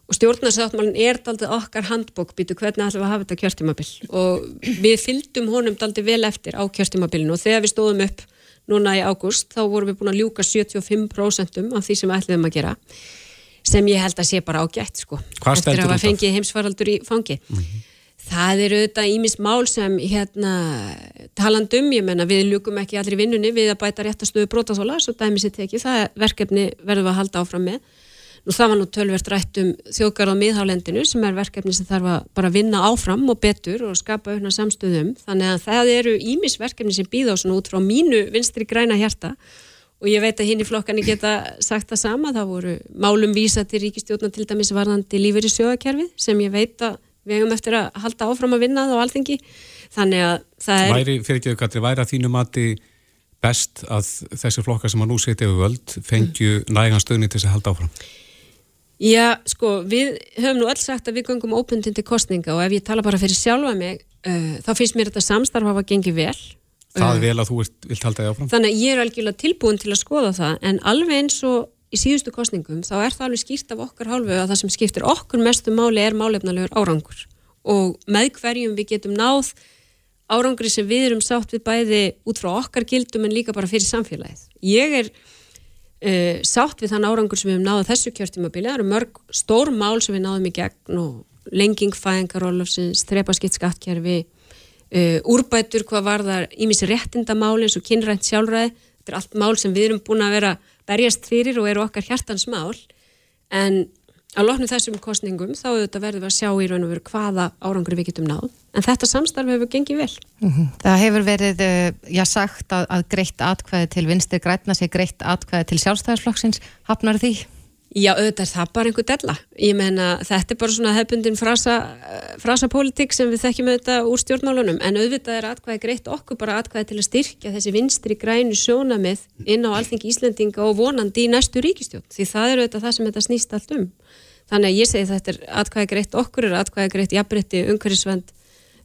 og stjórnarsáttmálinn er daldið okkar handbók. Býtu hvernig ætlum við að hafa þetta kjörtímabil? Og við fyldum honum daldið vel eftir á kjörtímabilinu. Og þegar við stóðum upp núna í ágúst, þá vorum við búin að ljúka 75% af því sem við ætliðum að gera. Sem ég held að sé bara ágætt sko, Hvað eftir að hafa fengið heimsfaraldur í fangi. Það eru auðvitað ímis mál sem hérna talandum, ég menna við ljúkum ekki allir vinnunni við að bæta réttastöðu brotaþóla svo dæmi tekið, það við var nú tölvert rætt um þjóðgarð á miðhálendinu sem er verkefni sem þarf að bara vinna áfram og betur og skapa aukna samstöðum. Þannig að það eru ímis verkefni sem býða á svona út frá mínu vinstri græna hjarta og ég veit að hinn í flokkani geta sagt það sama. Það voru málum vísa til ríkistjórna til dæmis varðandi lífur í sjöðakerfið sem ég veit að við hefum eftir að halda áfram að vinna það á alþengi. Þannig að það er... Væri, fyrir ekki auðvitað, væri að þínu mati best að þessi flokkar sem að nú setja yfir völd fengju nægan stöðni til þess að halda áfram? Já, sko, við höfum nú öll sagt að við gangum ópundin til kostninga og ef ég tala bara fyrir sjálfa mig uh, þá finnst mér þetta samstarf hafa gengið vel Það Uh, er vel að þú vilt, vilt halda þig áfram? Þannig að ég er algjörlega tilbúin til að skoða það en alveg eins og í síðustu kostningum þá er það alveg skýrt af okkar hálfu að það sem skiptir okkur mestu máli er málefnalegur árangur og með hverjum við getum náð árangri sem við erum sátt við bæði út frá okkar gildum en líka bara fyrir samfélagið. Ég er uh, sátt við þann árangur sem við hefum náð á þessu kjörtímabili, það eru mörg stór mál sem við náðum í gegn og lenging fæðingarólafsins, þrepaskitt skattkerfi uh, úrbætur hvað varðar ímis réttindamáli eins og kynrænt sjálfræði. Þetta er allt mál sem við erum búin að vera berjast fyrir og eru okkar hjartans mál. En að loknu þessum kostningum þá verðum við að sjá í raun og veru hvaða árangur við getum náð en þetta samstarf hefur gengið vel Það hefur verið, uh, já, sagt að, að greitt atkvæði til vinstri grætna sé greitt atkvæði til sjálfstæðarsflokksins. Hafnar því? Já, auðvitað er það bara einhver della. Ég meina, þetta er bara svona hefbundin frasa, frasa politík sem við þekkjum auðvitað úr stjórnmálunum, en auðvitað er atkvæði greitt okkur bara atkvæði til að styrkja þessi vinstri grænu sjónamið inn á alþingi Íslendinga og vonandi í næstu ríkistjórn, því það er auðvitað það sem þetta snýst allt um. Þannig að ég segi þetta er atkvæði greitt okkur, er atkvæði greitt jafnrétti, umhverfisvend,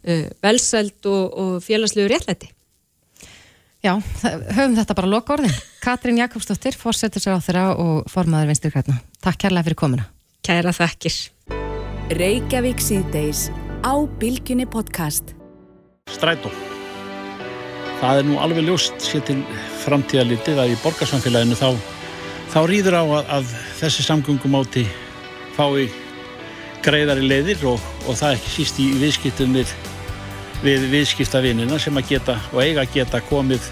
uh, velsæld og, og félagslegu réttlæti. Já, höfum þetta bara loka orðin. Katrín Jakobsdóttir, fórsetur sér á þeirra og formaður vinstri grætna. Takk kærlega fyrir komuna. Kæra þakkir. Reykjavík síðdeis á Bilginni podcast. strætó. Það er nú alveg ljóst sér til framtíðalitið að í borgarsamfélaginu þá, þá rýður á að, að þessi samgöngumáti fái greiðari leiðir og, og það ekki síst í viðskiptum við, við viðskiptavinina sem að geta og eiga að geta komið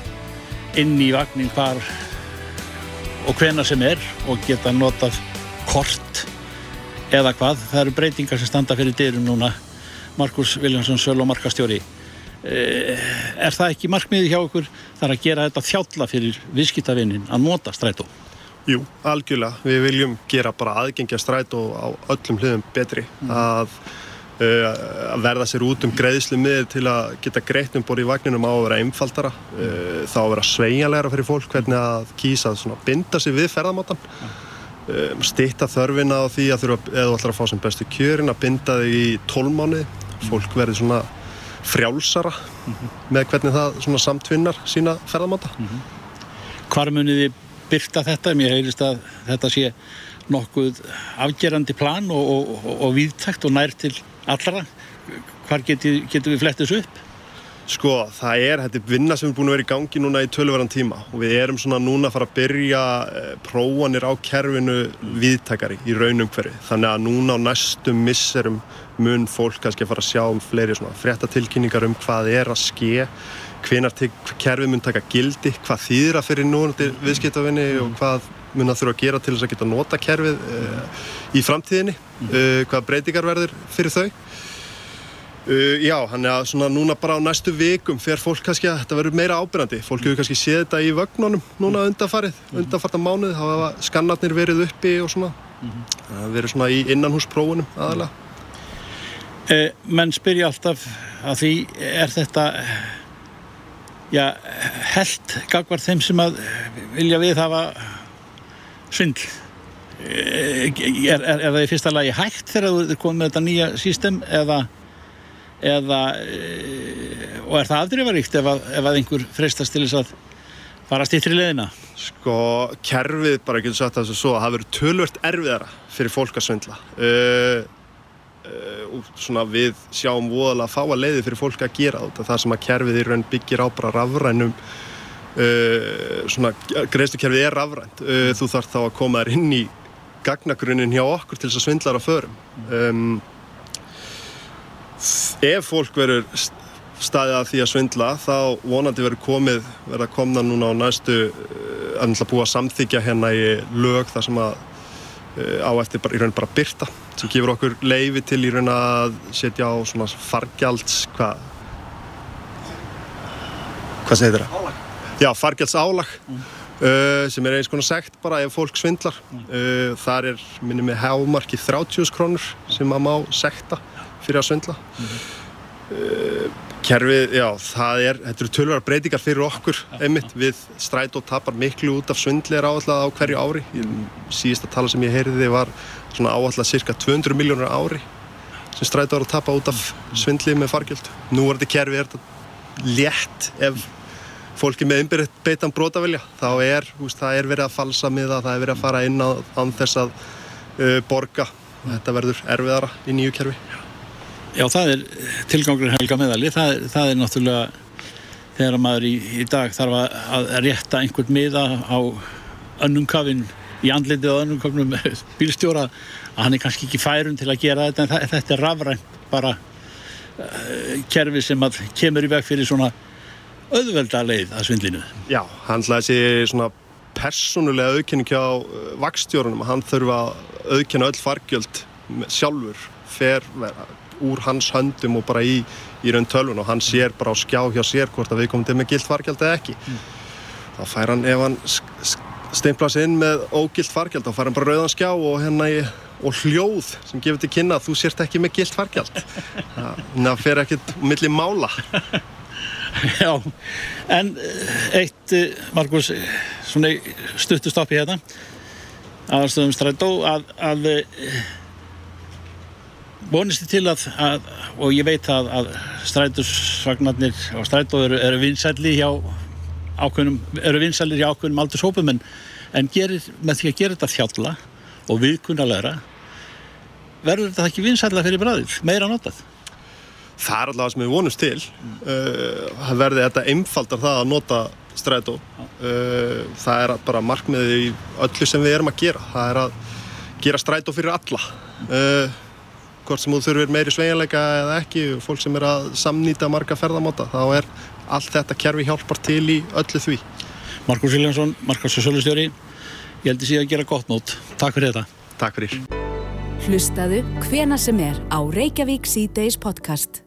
inn í vagnin hvar og hvena sem er og geta notað kort eða hvað. Það eru breytingar sem standa fyrir dyrum núna Markus Viljánsson Söl og markastjóri Eh, er það ekki markmiði hjá okkur þar að gera þetta þjálla fyrir viðskiptavinnin að nota strætó Jú, algjörlega. Við viljum gera bara aðgengja strætó á öllum hliðum betri. Að, uh, að verða sér út um greiðslu miður til að geta greitt um borð í vagninum á að vera einfaldara. Uh, þá að vera sveigjanlegra fyrir fólk hvernig að kýsa að binda sig við ferðamátan. Um, stitta þörfina á því að þurfa, eða ætlar að fá sem bestu kjörin, að binda þig í tólmáni. Fólk verði svona frjálsara með hvernig það samtvinnar sína ferðamáta. hvar munið þið byrta þetta mér heyrist að þetta sé nokkuð afgerandi plan og, og, og, og viðtækt og nær til allra hvar getur, getur við flett þessu upp Sko, það er, þetta er vinna sem er búin að vera í gangi núna í tölverðan tíma og við erum svona núna að fara að byrja eh, prófanir á kerfinu viðtakari í raunum hverju. Þannig að núna á næstum misserum mun fólk kannski að fara að sjá um fleiri svona fréttatilkynningar um hvað er að ske, hvenar kerfið mun taka gildi, hvað þýðir að fyrir núna viðskiptavinni og hvað mun að þurfa að gera til þess að geta nota kerfið uh, í framtíðinni, uh, hvað breytingar verður fyrir þau. Uh, já, hann er að svona núna bara á næstu vikum fer fólk kannski að þetta verður meira ábyrgandi fólk hefur kannski séð þetta í vögnunum núna undanfarið, undanfarta mánuð þá hafa skannarnir verið uppi og svona. Það hefur verið svona í innanhúsprófunum aðalega. Eh, menn spyrja alltaf að því er þetta já, held gagvar þeim sem að vilja við hafa svindl Eh, er, er, er það í fyrsta lagi hægt þegar þú er komið með þetta nýja sístem eða eða e, og er það afdrifaríkt ef, að- ef að einhver freistast til þess að fara stýttri leðina Sko, kerfið bara þessu svo að það verður tölvört erfiðara fyrir fólk að svindla. Uh, uh, svona við sjáum voðalega fáa leiði fyrir fólk að gera þetta það sem að kerfið í raun byggir á bara rafrænum svona greiðslukerfið er rafrænt. Uh, þú þarf þá að koma þér inn í gagnagrunin hjá okkur til þess að svindlar að förum. Um, ef fólk verður staðið að því að svindla þá vonandi verður komið verður að komna núna á næstu uh, að búa samþykja hérna í lög þar sem að á eftir bara, í raun bara byrta sem gefur okkur leifi til í raun að setja á svona fargjalds hvað? Hvað segir það? Já, fargjalds álag mm. uh, sem er eins konar segt bara ef fólk svindlar mm. uh, þar er minnum með hámarki 30 krónur sem maður má sekta fyrir að svindla mm. uh, kerfið, já, það er þetta eru tölvara breytingar fyrir okkur einmitt, við stræt og tapar miklu út af svindli er áallega á hverju ári síðasta tala sem ég heyriði var svona áallega cirka 200 miljónur ári sem stræt ára að tapa út af svindli með fargjöld nú er þetta kerfið er þetta létt ef fólki með einbyrðið beitan brótavilja þá er, veist, það er verið að falsa miða það er verið að fara inn á, á þess að uh, borga. Og þetta verður erfiðara í nýju kerfi. Já, það er tilgangur helga meðali það, það er náttúrulega þegar maður í, í dag þarf að, rétta einhvern miða á önnum kafinn í andlindið á önnum kafnum bílstjóra að hann er kannski ekki færum til að gera þetta en þetta er rafrænt bara uh, kerfi sem kemur í veg fyrir svona auðvelda leið að svindlinu. Já, hann hlaði sér svona personulega auðkenning hjá uh, vakstjórunum hann þurfa að auðkenna öll fargjöld sjálfur fer úr hans höndum og bara í, í raun tölvun og hann sér bara á skjá hjá sér hvort að við komum til með gilt fargjald eða ekki mm. þá fær hann, ef hann steimpla sig inn með ógilt fargjald þá fær hann bara rauðan skjá og hérna í og hljóð sem gefur til kynna að þú sért ekki með gilt fargjald það fer ekkert millir mála Já, en eh, eitt, eh, Markus, svona stuttustopp í hérna aðstöðum strætó að, að eh, vonist þið til að, að og ég veit að, að strætusvagnarnir og strætó eru, eru vinsæli hjá ákveðnum, eru vinsælir hjá ákveðnum aldurshópum en, en gerir, með því að gera þetta þjálla og viðkunnalega verður þetta ekki vinsæla fyrir bræðið, meira notað það er allavega sem við vonumst til. Uh, verði þetta einfaldar það að nota strætó. Uh, það er bara markmiði í öllu sem við erum að gera. Það er að gera strætó fyrir alla. Uh, hvort sem þú þurfir meiri sveiginleika eða ekki fólk sem er að samnýta marga ferðamáta þá er allt þetta kerfi hjálpar til í öllu því. Markus Viljánsson, Markus Sölustjóri. Ég held að sé að gera gott nót. Takk fyrir þetta. Takk fyrir. Hlustaðu hvena sem er á Reykjavík C-Days podcast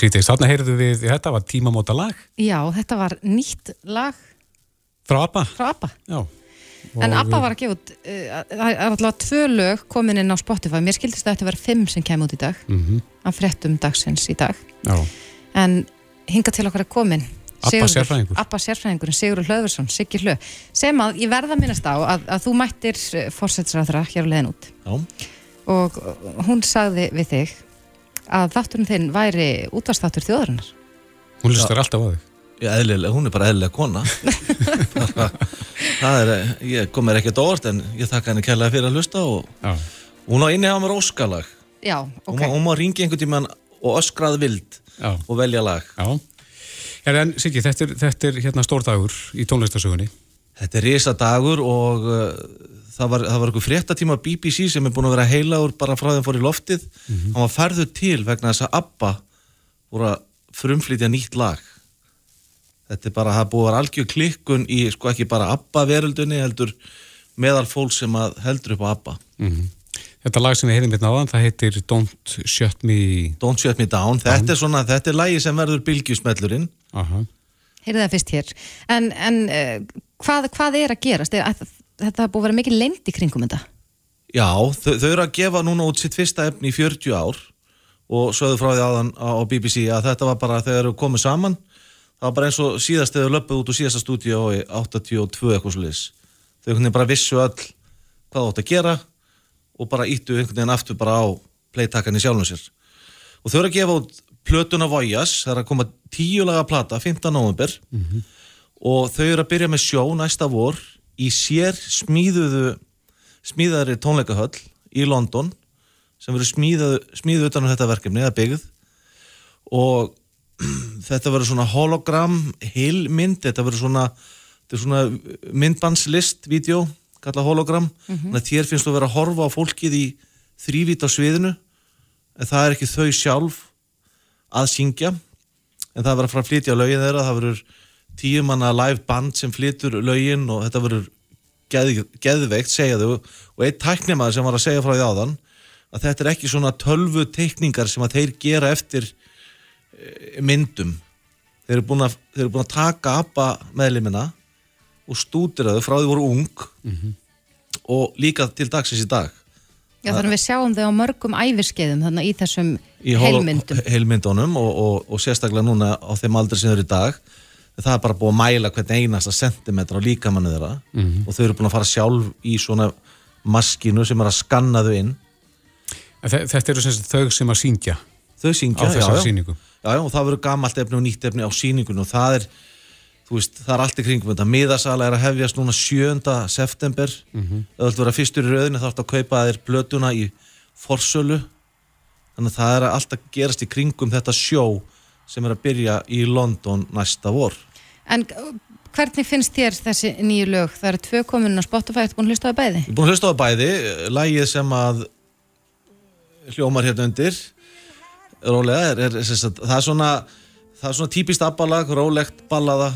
Sýtist. Þarna heyrðu við, þetta var tímamóta lag Já, þetta var nýtt lag frá ABBA. frá ABBA. Já. En ABBA var að gefa út, uh, það er alltaf tvö lög komin inn á Spotify. Mér skildist að þetta var fimm sem kemur út í dag, Mhm. af fréttum dagsins í dag. Já. En hinga til okkar er komin Abba sérfræðingur. Abba sérfræðingurinn, Sigurður Hlöðversson, Siggi Hlö sem að ég verða að minnast á að, að þú mættir fórsætsræðra hér á leiðin út Já. og hún sagði við þig að þátturinn þinn væri útvarstáttur þjóðarinnar Hún hlustar alltaf á þig. Já, eðlilega, hún er bara eðlilega kona það er, ég kom mér ekkert á orð en ég þakka henni kærlega fyrir að hlusta og Já. hún á inni á mér óskalag Já, hún, ok má, hún má ringi einhvern tímann og öskrað vild Já. og velja lag Já. Er, en Siggi, þetta er, þetta er hérna stór dagur í tónlistasögunni. Þetta er risadagur og uh, það var, það var einhver fréttatíma BBC sem er búin að vera heilagur bara frá þeim fór í loftið Mhm. hann var færður til vegna þess að ABBA voru að frumflytja nýtt lag þetta er bara, það búið að vera algjör klikkun í sko ekki bara ABBA veröldunni heldur meðal fólk sem að heldur upp á ABBA Mhm. Þetta lag sem við heyrðum hérna áðan, það heitir Don't Shut Me... Don't Shut Me Down, þetta er svona, þetta er lagi sem verður bylgjusmellurinn Aha. Heyrðu það fyrst hér En, en uh, hvað, hvað er að gerast? Er, að, þetta er búið að vera mikið leynd í kringum þetta. Já, þau, þau eru að gefa núna út sitt fyrsta efni í 40 ár og sögðu frá því aðan á á BBC að þetta var bara þegar þau komið saman það var bara eins og síðast þegar þau löpuð út úr síðasta stúdíu í 82 eitthvað liðs þau einhvern veginn bara vissu öll hvað það átt að gera og bara íttu einhvern veginn aftur bara á playtakkan í sjálfum sér. Og þau eru að gefa út plötuna Voyas, það er að koma tíu laga plata 15. november og þau eru að byrja með sjó næsta vor í sér smíðuðu smíðaðri tónleikahöll í London sem verður smíðuð, utan um þetta verkefni, eða byggð. Og þetta verður svona hologram heilmynd, þetta verður svona, svona myndbandslist, vídeo, kalla hologram. Mhm. þannig að þér finnst þú að vera að horfa á fólkið í þrývít á sviðinu en það er ekki þau sjálf að syngja. En það verður að fara að flytja lögin þeirra það verður tíu manna live band sem flytur lögin og þetta verður geð, geðveikt, segja þau. Og einn tæknimaður sem var að segja frá því áðan að þetta er ekki svona tölvu teikningar sem að þeir gera eftir eh, myndum. Þeir eru búin að, þeir eru búin að taka ABBA meðlimina og stúdira þau frá því voru ung og líka til dagsins í dag. Já, þannig að við sjáum þau á mörgum æfiskeiðum þannig í þessum í heilmyndum. heilmyndunum og, og, og sérstaklega núna á þeim aldrei sem þau eru í dag það er bara búið að mæla hvern einasta sentimetra á líkamannu þeirra Mhm. og þau eru búin að fara sjálf í svona maskinu sem er að skanna þau inn Þetta eru sem sagt þau sem að syngja þau þessari já, já. já, já, og það verður gamalt efni og nýtt efni á síningunum og það er, þú veist, það er allt í kringum þetta miðasala er að hefjast núna 7. september Mhm. það viltu vera fyrstur í rauðinu þá ertu að kaupa þér blötuna í forsölu þannig að það er allt að gerast í kringum þetta sjó sem er að byrja í London næsta vor. En uh, hvernig finnst þér þessi nýju lög? Það eru tvö komin á Spotify, ertu búin að hlusta á bæði? Ég er búin að hlusta á bæði, lægið sem að hljómar hérna undir rólega, er, er, er, það er svona það er svona típist abbalag, rólegt ballaða,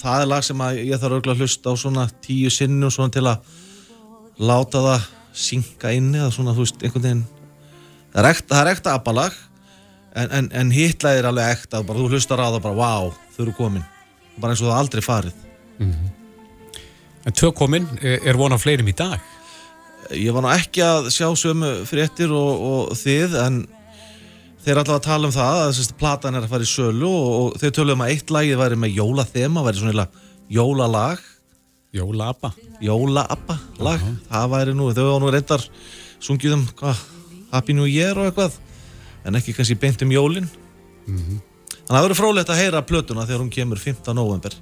það er lag sem ég þarf auðvitað að hlusta á svona tíu sinnum svona til að láta það synka inni eða svona, þú veist, einhvern veginn. Það er ekta, ekta abbalag en, en, en hitlaði er alveg ekta bara, þú hlustar á það bara, vá, þau eru komin. Bara eins og það aldrei farið. En tvö komin, er er von á fleirum í dag? Ég var nú ekki að sjá sömu fréttir og, og þið en þeir allavega að tala um það að sérst, platan er að fara í sölu og, og þeir töluðum að eitt lagið væri með jólathema væri svona jólalag. Jólaabba Jólaabba lag, það væri nú þau var nú reyndar sungið um hvað, Happy New Year og eitthvað en ekki kannski beint um jólin Mhm. Þannig að það verður frólægt að heyra plötuna þegar hún kemur 15. november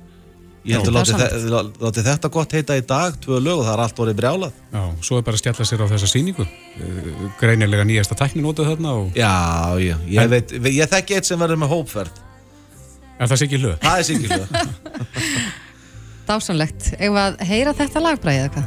Ég láti, dásamlegt. þe láti þetta gott heita í dag, tvö lög og það er allt orðið brjálað Já, svo er bara að stjalla sér á þessa sýningu. Eh, Greinilega nýjasta tækni notuð þarna og... Já, já, ég En- veit, ég þekki eitt sem verður með hópferð Er það Siggi Hlöð? Það er Siggi Hlöð Dásanlegt. Ef að heyra þetta lagbræði eða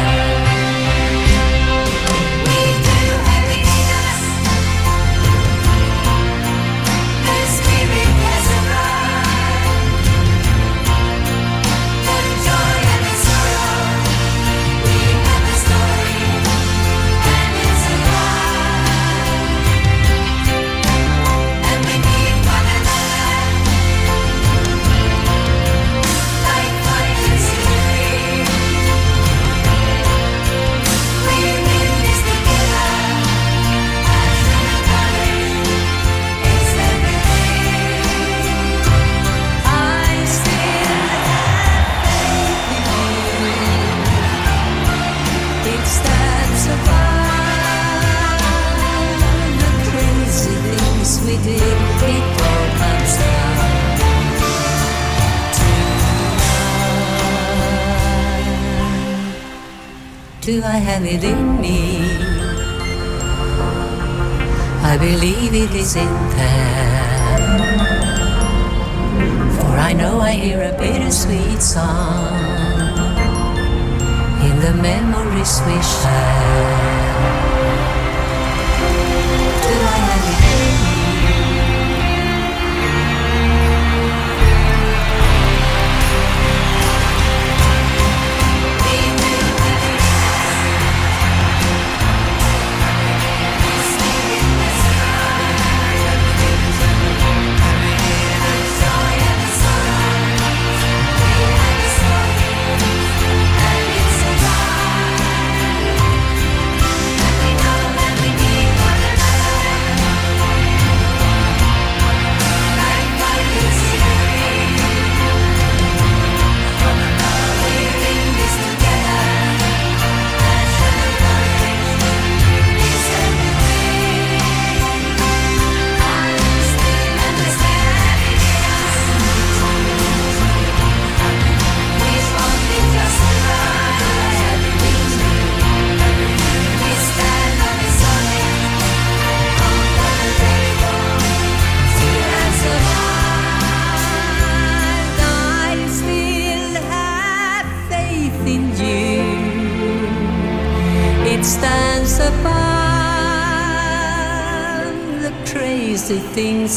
Do I have it in me? I believe it is in them. For I know I hear a bittersweet song in the memories we share. Do I have it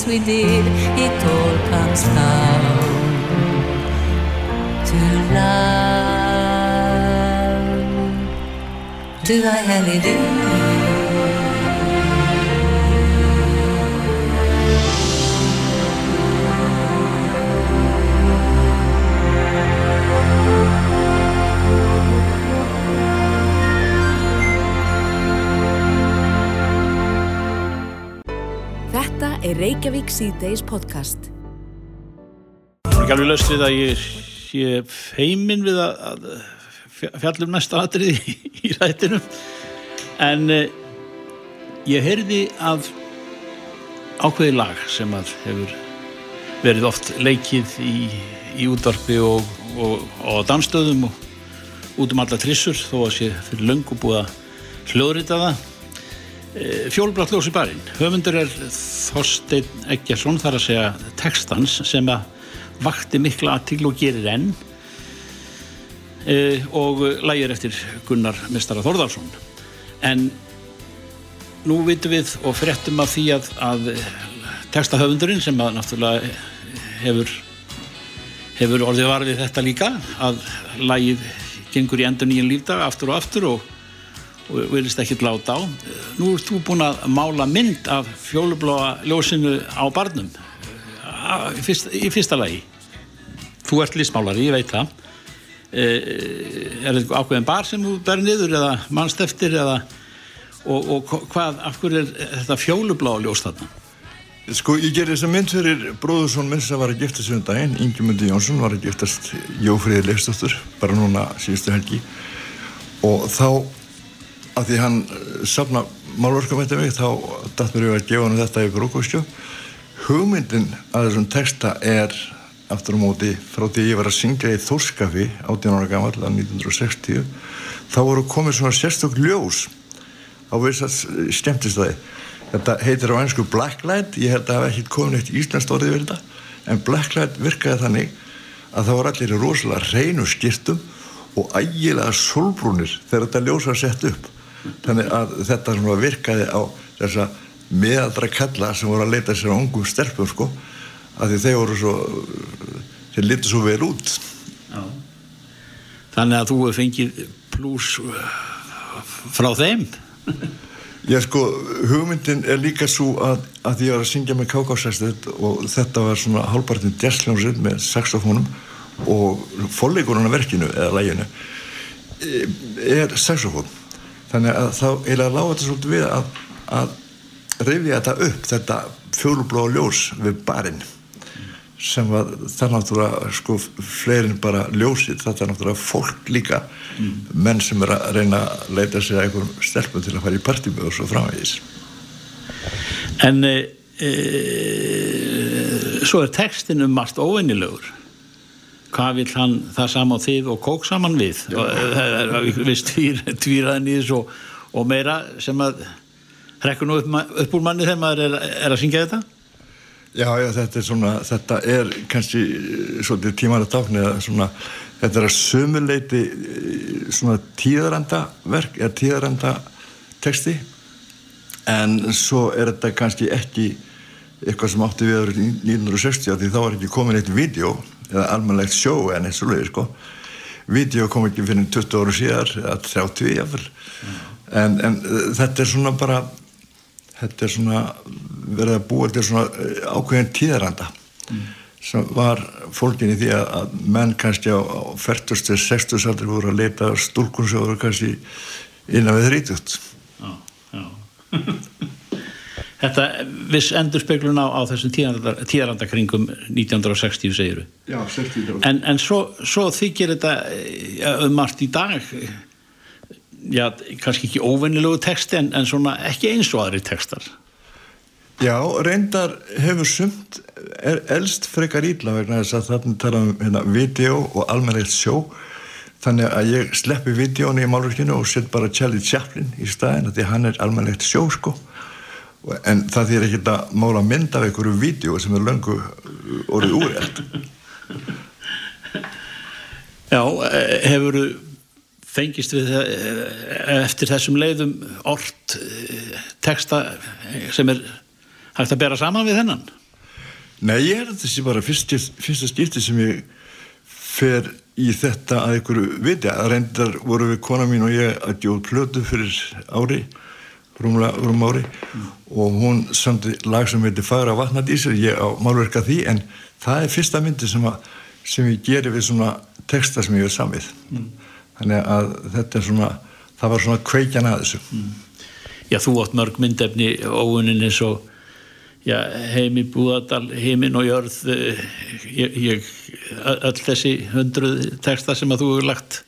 we did. It all comes down to love. Do I have it Reykjavík C-Days podcast. Það er ekki alveg löst við að ég sé feimin við að, fjallum næsta atriði í, í rættinum en eh, ég heyrði að ákveði lag sem að hefur verið oft leikið í, í útvarpi og, og, og danstöðum og út um alla trissur þó að sé fyrir löngu búið að hljóðrita það Fjólblátt ljós í barinn. Höfundur er Þorstein Eggjarsson þar að segja textans sem að vakti mikla aðtíl og gerir enn e, og lægir eftir Gunnar Mestara Þorðarsson. En nú vitum við og fréttum af því að, að textahöfundurinn sem að náttúrulega hefur, hefur orðið varfið þetta líka að lægið gengur í endur nýjan lífdag aftur og aftur og og vilist ekki láta á. Nú ert þú búin að mála mynd af fjólubláa ljósinu á barnum í fyrsta, í fyrsta lagi. Þú ert listmálari, ég veit það. Er þetta ákveðin bar sem þú ber niður eða mannst eftir eða og, og hvað, af hverju er þetta fjólubláa ljós þarna? Sko, ég gerði þessa mynd fyrir bróðursson minn sem var að gifta sig um daginn, Ingemundi Jónsson var að giftast Jófríði Leifstóttur, bara núna síðustu helgi og þá að því hann safna málverkum eftir mig þá dætt mér ég að gefa hann þetta í brúkustjó hugmyndin að þessum texta er aftur á móti frá því ég var að syngja í Þórskafi 18 ára gammal að 1960 þá voru komið svona sérstök ljós á vissast skemmtistæði. Þetta heitir á einsku blacklight ég held að það hef ekki komin eitt íslenskt orðið þetta en blacklight virkaði þannig að það var allir rosalega reynu skýrtum og ægilega solbrúnir þegar þetta ljós var sett upp þannig að þetta svona virkaði á þessa meðaldra kalla sem voru að leita sér á ungum stelpum sko að því þeir voru svo þeir lítið svo vel út. Já. Þannig að þú hefur fengið pluss frá þeim? Já sko, hugmyndin er líka svo að, að ég var að syngja með kákásæstuð og þetta var svona hálfpartin jazzljónsið með saxofónum og af verkinu eða læginu e, er saxofón þannig að þá eiginlega lága þetta svolítið við að, að reyfja þetta upp þetta fjólublóa ljós við barinn sem var það náttúrulega sko fleirin bara ljósið þetta er náttúrulega fólk líka mm. menn sem er að reyna að leita sig að einhverjum stelpum til að fara í partími og svo framvegis En e, e, svo er textin um margt óvennilegur hvað vil hann það saman þið og kók saman við? Við tvíraðin í þessu og, og meira sem að hrekkur nú upp, upp úr manni þegar maður er, er að syngja þetta? Já, já, þetta er svona, þetta er kannski svolítið tímar að tákna svona, þetta er að sömuleiti svona tíðaranda verk, eða tíðaranda texti en svo er þetta kannski ekki eitthvað sem átti við árið 1960 því þá var ekki komin eitt vídeo eða almenlegt sjó en eitt svolítið sko vídeo kom ekki fyrir 20 áru síðar eða 30 jáfnvel mm. en, en þetta er svona bara þetta er svona verið að búa til svona eh, ákveðin tíðaranda mm. sem var fólkin í því að, menn kannski á, á 40. 60. aldri voru að leita stúlkun sem voru kannski innan við þrítut Já, já Þetta viss endur speklun á, á þessum tíðarandakringum 1960 segiru Já, 60 En, en svo, svo þykir þetta ja, um margt í dag já, kannski ekki óvennilegu texti en, en svona ekki eins og aðri textar. Já, reyndar hefur sumt er elst frekar ítla vegna þess að þarna tala um hérna, video og almennilegt sjó. Þannig að ég sleppi videónu í málverkinu og set bara Charlie Chaplin í staðin því hann er almennilegt sjó sko en það þýr ekki að mála mynd af einhverju vídeo sem er löngu orðið úrætt Já, eh, hefur fengist við eftir þessum leiðum orrt texta sem er hægt að bera saman við þennan? Nei, ég er þessi bara fyrst, fyrsta skipti sem ég fer í þetta að einhverju viti. Að reyndar voru við kona mín og ég að djóð plötu fyrir ári rúmlega, rúm ári mm. og hún samti lag sem heitir Fagra vatnadísir, ég á málverka því en það er fyrsta myndi sem, að, sem ég gerir við svona texta sem ég er samið mm. þannig að þetta er svona það var svona kveikjan að þessu mm. Já, þú átt mörg myndefni óunin eins og já, heimi búðardal, heimin og jörð eh, ég, ég, öll þessi hundruð texta sem að þú hefur lagt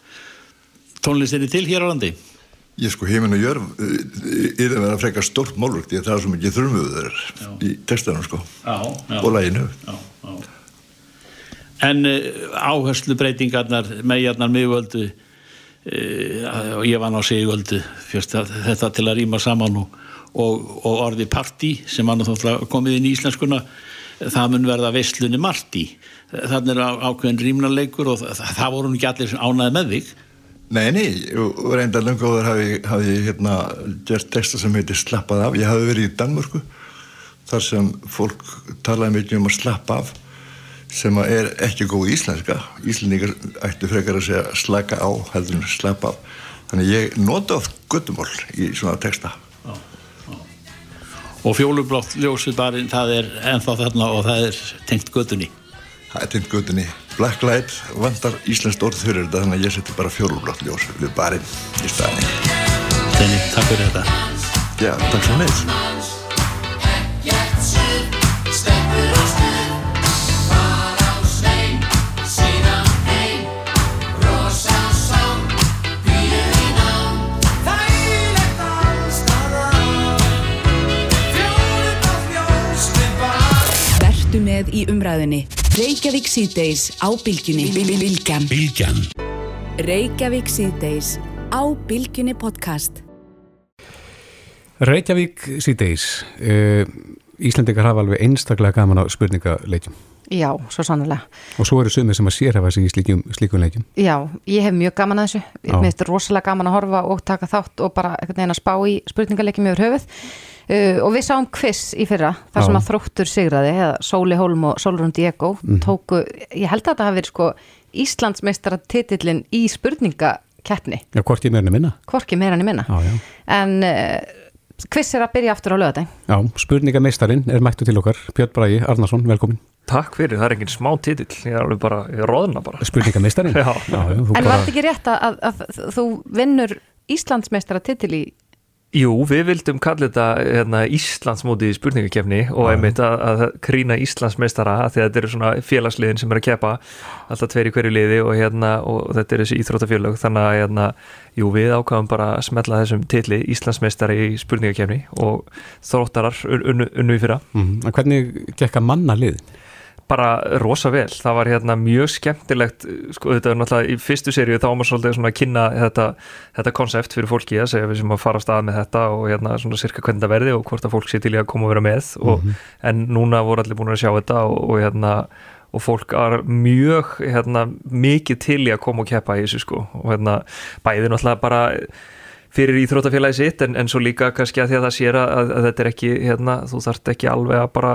tónlistinni til hér á landi Ég sko heimin og jörð eh, er að vera frekar stort málvökt því að það er svo mikið þrjumöður í textanum sko. Já, já. og læginu En uh, áherslu breytingarnar meðjarnar miðvöldu og ég var ná að segja völdu þetta til að rýma saman og og, og orði parti sem komið inn í íslenskuna það mun verða vestlunni marti þannig er ákveðin rýmnarleikur og það, það voru ekki allir ánaði með þig Nei, nei, og reynda langóður hafi, hafi hérna gert texta sem heitir Slappað af, ég hafi verið í Danmörku þar sem fólk talaði mikið um að slappa af sem er ekki góð íslenska. Íslendingar ættu frekar að segja slaka á heldur en slappa af. Þannig ég nota oft guttumól í svona texta. Og fjólublátt ljósubarinn það er ennþá þarna og það er tengt gödunni það er tengt Black Light vandar Íslands orðhörur þannig að ég seti bara fjólublátt ljós við barinn í staðin Þenni, takk fyrir þetta. Já, takk svo með Vertu með í umræðinni Reykjavík síðdeis á bylgjunni. Bylgjan. Bylgjan. Reykjavík síðdeis á bylgjunni podcast. Reykjavík síðdeis. Uh, Íslandingar hafa alveg einstaklega gaman á spurningaleikjum. Já, svo sannlega. Og svo eru sumið sem að sérhafa sig í slíkum, slíkum leikjum. Já, ég hef mjög gaman að þessu. Mér finnst rosalega gaman að horfa og taka þátt og bara einhvern veginn að spá í spurningaleikjum yfir höfuð. Uh, og við sáum quiz í fyrra, þar sem að þróttur sigraði, eða Sóli Hólm og Sólrún Diego Mhm. tóku, ég held að þetta hafi verið sko Íslandsmeistara titillin í spurningakeppni, Já, hvort ég meirinu minna. hvorki meira enn í minna. Já, já. En uh, quiz er að byrja aftur á lögadæn. Já, spurningameistarinn er mættu til okkar. Björn Bragi Arnarsson, velkomin. Takk fyrir, það er engin smá titill, ég er alveg bara, ég bara. Já. Já, já, þú En bara... var þetta ekki rétt að, að, að þú vinnur Íslandsmeistara titil í Jú, við vildum kalla þetta hérna, Íslandsmóti í spurningakefni og einmitt að, að krýna Íslandsmeistara því að þetta eru svona félagsliðin sem er að keppa alltaf tveir í hverju liði og, hérna, og þetta er þessi íþróttafélög. Þannig að hérna, jú, við ákvæmum bara að smetla þessum titli Íslandsmeistari í spurningakefni og þróttarar unnu, unnu í fyrra. Mm, en hvernig gekk að manna liðin? Bara rosa vel, það var hérna mjög skemmtilegt, sko þetta er náttúrulega í fyrstu seríu þá var maður svolítið svona að kynna þetta, þetta konsept fyrir fólki að segja við sem að fara stað með þetta og hérna svona sirka hvernig það verði og hvort að fólk sé til í að koma og vera með og, Mhm. en núna voru allir búin að sjá þetta og, og hérna og fólk er mjög hérna, mikið til í að koma og keppa í þessu sko og hérna bæði náttúrulega bara fyrir íþróttafélagi sitt en, en svo líka kannski að því að það sér að, að þetta er ekki hérna, þú þarft ekki alveg að bara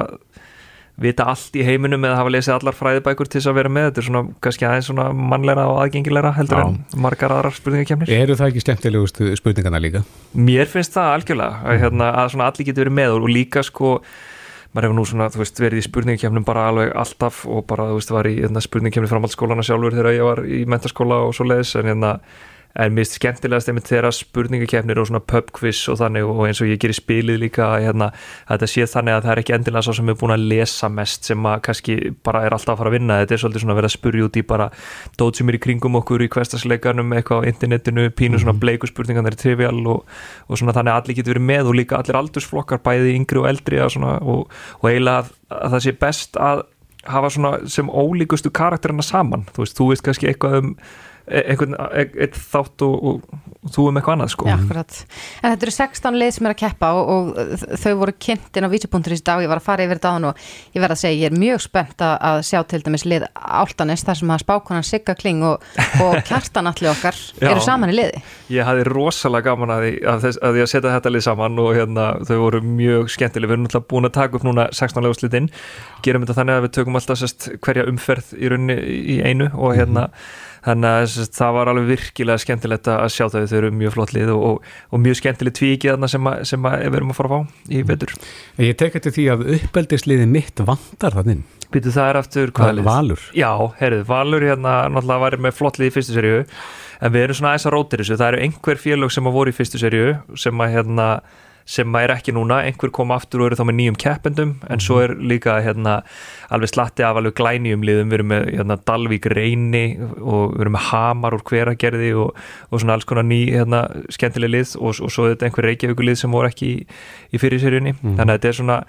vita allt í heiminum eða hafa lesið allar fræðibækur til þess að vera með, þetta er svona kannski aðeins svona mannleira og aðgengilegra heldur Já. en margar aðrar spurningakefnir Eru það ekki skemmtilegustu spurningana líka? Mér finnst það algjörlega að, hérna, að allir getur verið með og líka sko maður hefur nú svona, þú veist, verið í spurningakefnum bara alveg alltaf og bara, þú veist, var í hérna, spurningakefni framhaldsskólana sjálfur þegar ég var í mentaskóla og svo leiðis en hérna en mér finnst skemmtilegast einmitt þegar spurningakefnir og svona pub quiz og þannig og eins og ég gerir spilið líka hérna, þetta sé þannig að það er ekki endilega svo sem er búin að lesa mest sem að kannski bara er alltaf að fara að vinna. Þetta er svolítið svona að vera að spurja út í bara dót sem er í kringum okkur í hverstasleikanum eitthvað á internetinu, pínu svona bleiku spurningarnir er trivial og, og svona þannig að allir getur verið með og líka allir aldursflokkar bæði yngri og eldri að svona, og, og eiginlega að, að það sé best að hafa svona sem ólíkustu karakterina saman, þú veist, þú veist kannski eitthvað um einhvern e- einn þátt og, og, og þú um eitthvað annað sko Já, akkurat. En þetta eru 16 lið sem er að keppa og, og þau voru kynnt inn á vísipunkturins dag, ég var að fara yfir þetta á hann og ég verð að segja, ég er mjög spennt að, að sjá til dæmis lið Áltanes þar sem að spákonan Sigga Kling og, og Kjartan allir okkar Já. eru saman í liði. Ég hafði rosalega gaman að því að, þess, að, því að setja þetta lið saman og hérna, þau voru mjög skemmtileg við erum náttúrulega búin að taka upp núna 16 leguslitin gerum þetta þannig að við tökum alltaf sest, hverja umferð í rauninni í einu og hérna þannig að það var alveg virkilega skemmtilegt að sjá þau, þau eru mjög flott lið og, og, og mjög skemmtileg tvíkið þarna sem, að, sem að við erum að fara að fá í vetur Ég tek eftir því að uppeldisliði mitt vantar þannig. Býtu það er aftur Það hvaða er lið? Valur. Já, heyrðu, Valur hérna náttúrulega var með flott lið í fyrstu seríu en við erum svona aðeins að rótir þessu það eru einhver félög sem að voru í fyrstu seríu sem að hérna sem að er ekki núna, einhver kom aftur og eru þá með nýjum keppendum, en svo er líka hérna, alveg slatti af alveg glænýjum liðum, við erum með hérna, Dalvík Reyni og við erum með Hamar úr hveragerði og, og svona alls konar ný hérna, skemmtileg lið og, og svo er þetta einhver Reykjavíkulið sem voru ekki í, í fyrirseríunni, Mhm. þannig að þetta er svona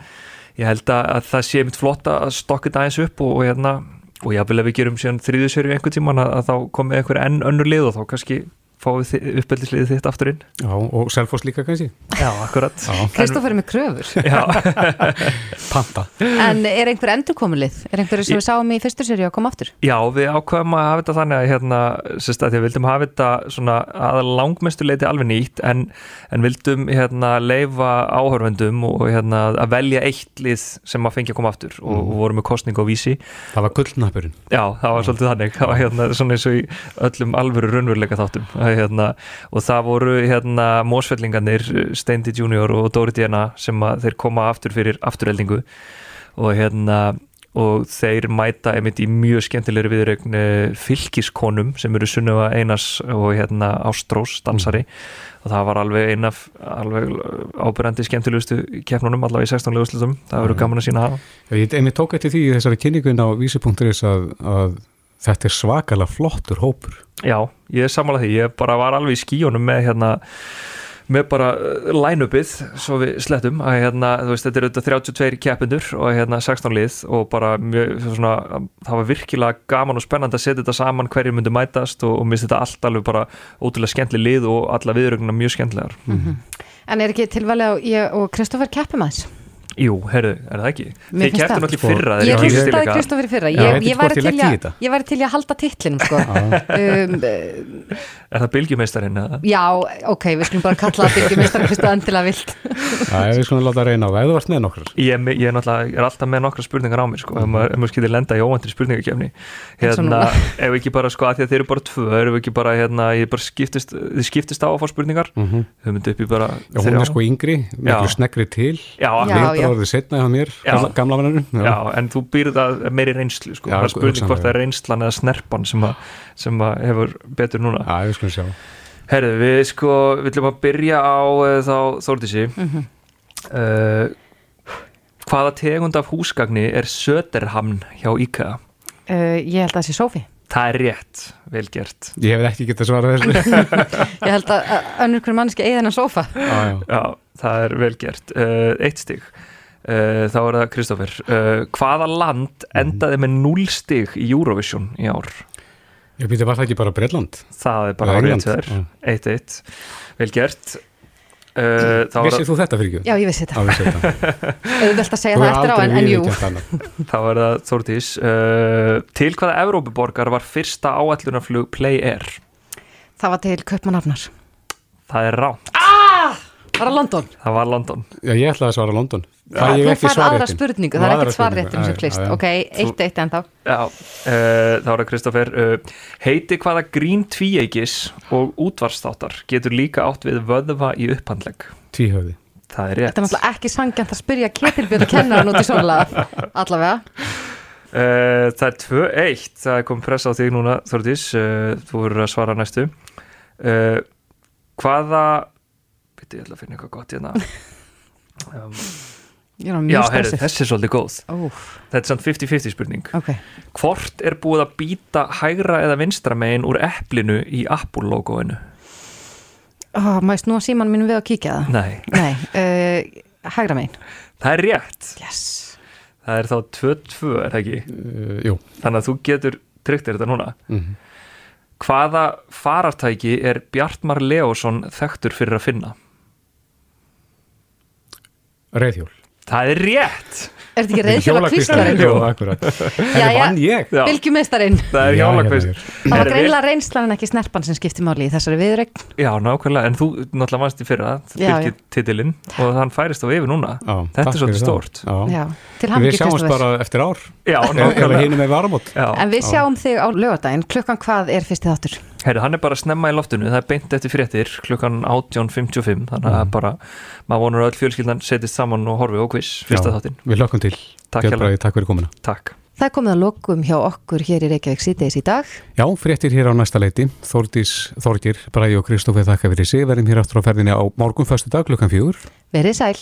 ég held að, að það sé mitt flott að stokka þetta aðeins upp og, og hérna og jáfnvel ef við gerum síðan þriðu serju einhvern tíman að, að þá komið einhver enn önnur lið og þá kannski fáið uppeldisliðið þitt aftur inn Já, og Selfoss líka kannski. Já, akkurat Kristófer er með kröfur. Panta. En er einhver endurkomulið? Er einhver sem við sáum í fyrstu séri að koma aftur? Já, við ákveðum að hafa þetta þannig að hérna, sérst að því að við vildum hafa þetta svona að langmestu leiti alveg nýtt en, en vildum hérna leifa áhörfundum og hérna að velja eitt lið sem að fengja að koma aftur og, og vorum með kostning og vísi. Það var gullnappurinn. Já, það var svolítið þannig, það var hérna og að, það voru hérna mósfellingarnir Steindi Junior og Dóri Diana sem að þeir koma aftur fyrir afturheldingu og hérna og þeir mæta einmitt í mjög skemmtilegri viðregn fylkiskonum sem eru Sunnöfa Einars og hérna Ástrós dansari. Og það var alveg einn af alveg ábyrjandi skemmtilegustu keppnunum allavega í 16 leguslutum, það verður gaman að sína það. Já, Ég einmitt tók eftir því í þessari kynningun á vísi.is að, að þetta er svakalega flottur hópur. Já, ég er sammálað því, ég bara var alveg í skíunum með hérna með bara uh, line-upið svo við slettum að hérna, þú veist, þetta er auðvitað 32 keppindur og hérna 16 lið og bara mjög, svona, það var virkilega gaman og spennandi að setja þetta saman hverju myndi mætast og, og minnst þetta allt alveg bara ótrúlega skemmtileg lið og alla viðrögnuna mjög skemmtilegar En er ekki tilvæli á ég og Kristoffer keppum aðeins? Jú, herru, er það ekki? Mér kepptu það. náttúrulega í fyrra Ég hlustaði. Kristoffer fyrra. Ég, ég, ég til legg í að, til að halda titlinum sko. um, Er það bylgjumeistarinn eða? Já, ok, við skulum bara kalla það byggjumistrar fyrst og endilega vilt. Við skulum láta reyna á það, ef þú varst með nokkur Ég, ég er er alltaf með nokkra spurningar á mér sko, ef maður, ef maður skilur lenda í óvæntir spurningakefni hérna, ef ekki bara sko, því að þeir eru bara tvö, ef ekki bara, hérna, ég bara skiptist þið skiptist á að fá spurningar? Mhm. í bara Já, hún er sko yngri, miklu sneggri til. Já, já, er já. bara orðið setna hjá mér, Já. gamla, gamla vannunum Já. en þú býrð það meiri reynslu sko. Já, það er spurning hvort það er reynslan eða snerpan sem, að, sem að hefur betur núna Já, við skulum sjá Herðu, við sko, við ætlum að byrja á uh, þá Þórdísi Mhm. uh, Hvaða tegund af húsgagni er Söderhamn hjá IKEA? uh, Ég held að það sé Sofi Það er rétt, vel gert Ég hef ekki getað svarað þessu Ég held að að önnur hver manneski eigi þennan sofa já. það er vel gert uh, Eitt stig uh, Þá er það Kristoffer uh, Hvaða land endaði með 0 stig í Eurovision í ár? Ég býtti var það ekki bara Breitland Það er bara þér 1-1 Vel gert uh, þá er Vissir þú þetta fyrir ekki? Já, ég vissi þetta. Þetta. Auðvelt að segja það eftir á en, en jú Þá er það Þórdís uh, Til hvaða Evrópuborgar var fyrsta áætlunarflug Play Air? Það var til Kaupmannafnar Það er ránt! Var það London? Það var London. Já, ég ætlaði að svara London. Ég þú ekki færð aðra spurningu, það er ekkert svarréttin sem klist. Ok, eitt eitt ennþá. Já, uh, þá er það Kristoffer. Uh, Heiti hvaða grín tvíeigis og útvarstáttar getur líka átt við vöðva í upphandlegg? Tvíhöfði. Það er rétt. Þetta er náttúrulega ekki sangjant að spyrja Ketilbjörn kennaran út í svolega Allavega. Uh, það er 2-1 það er komið pressa á þig núna Þórdís. Uh, þú voru að svara næstu. Hvaða veitir ég ætla að finna eitthvað gott hérna um, já, herri, þessi er svolítið góð Úff. þetta er samt 50-50 spurning Ok. hvort er búið að býta hægra eða vinstra megin úr eplinu í Apple logoinu oh, Má ég snúa síman mínum við að kíkja það? Nei. Nei, uh, hægra megin það er rétt yes. það er þá 2-2 er það ekki uh, jú. þannig að þú getur tryggt þér þetta núna Mhm. hvaða farartæki er Bjartmar Leósson þekktur fyrir að finna Reiðhjól. Það er rétt. Er þetta ekki reiðhjóla kvíslarinn? Jú, akkurat. Ég? Já. Bylgjumeistarinn. Það er Já, hjálakvist hérna Það var greinlega reynslan en ekki snerpan sem skipti máli í þessari viðregn Já, nákvæmlega, en þú náttúrulega vannst í fyrra Já, fylgir titilinn og hann færist á yfir núna. Já, Þetta er svolítið stórt. Já. Já, til hamingju, Við sjáumst bara eftir ár. Já, Ef- við hinum með varamót. Já. En við sjáum þig á lögadaginn Klukkan hvað er fyrstið þáttur? Herri, hann er bara að snemma í loftinu, það er beint eftir fréttir klukkan 18.55 þannig að Mhm. bara, maður vonur að öll fjölskyldan setjist saman og horfi á quiz, fyrsta Já, þáttin Við hlökkum til. Takk Björn. Bragi, Takk fyrir komuna. Takk. Það komið að lokum hjá okkur hér í Reykjavík síðdeis í dag. Já, fréttir hér á næsta leiti. Þórdís, Þorgir, Bragi og Kristófi þakka fyrir sig. Verðum hér aftur á ferðinni á morgun föstu dag klukkan fjögur. Verið sæl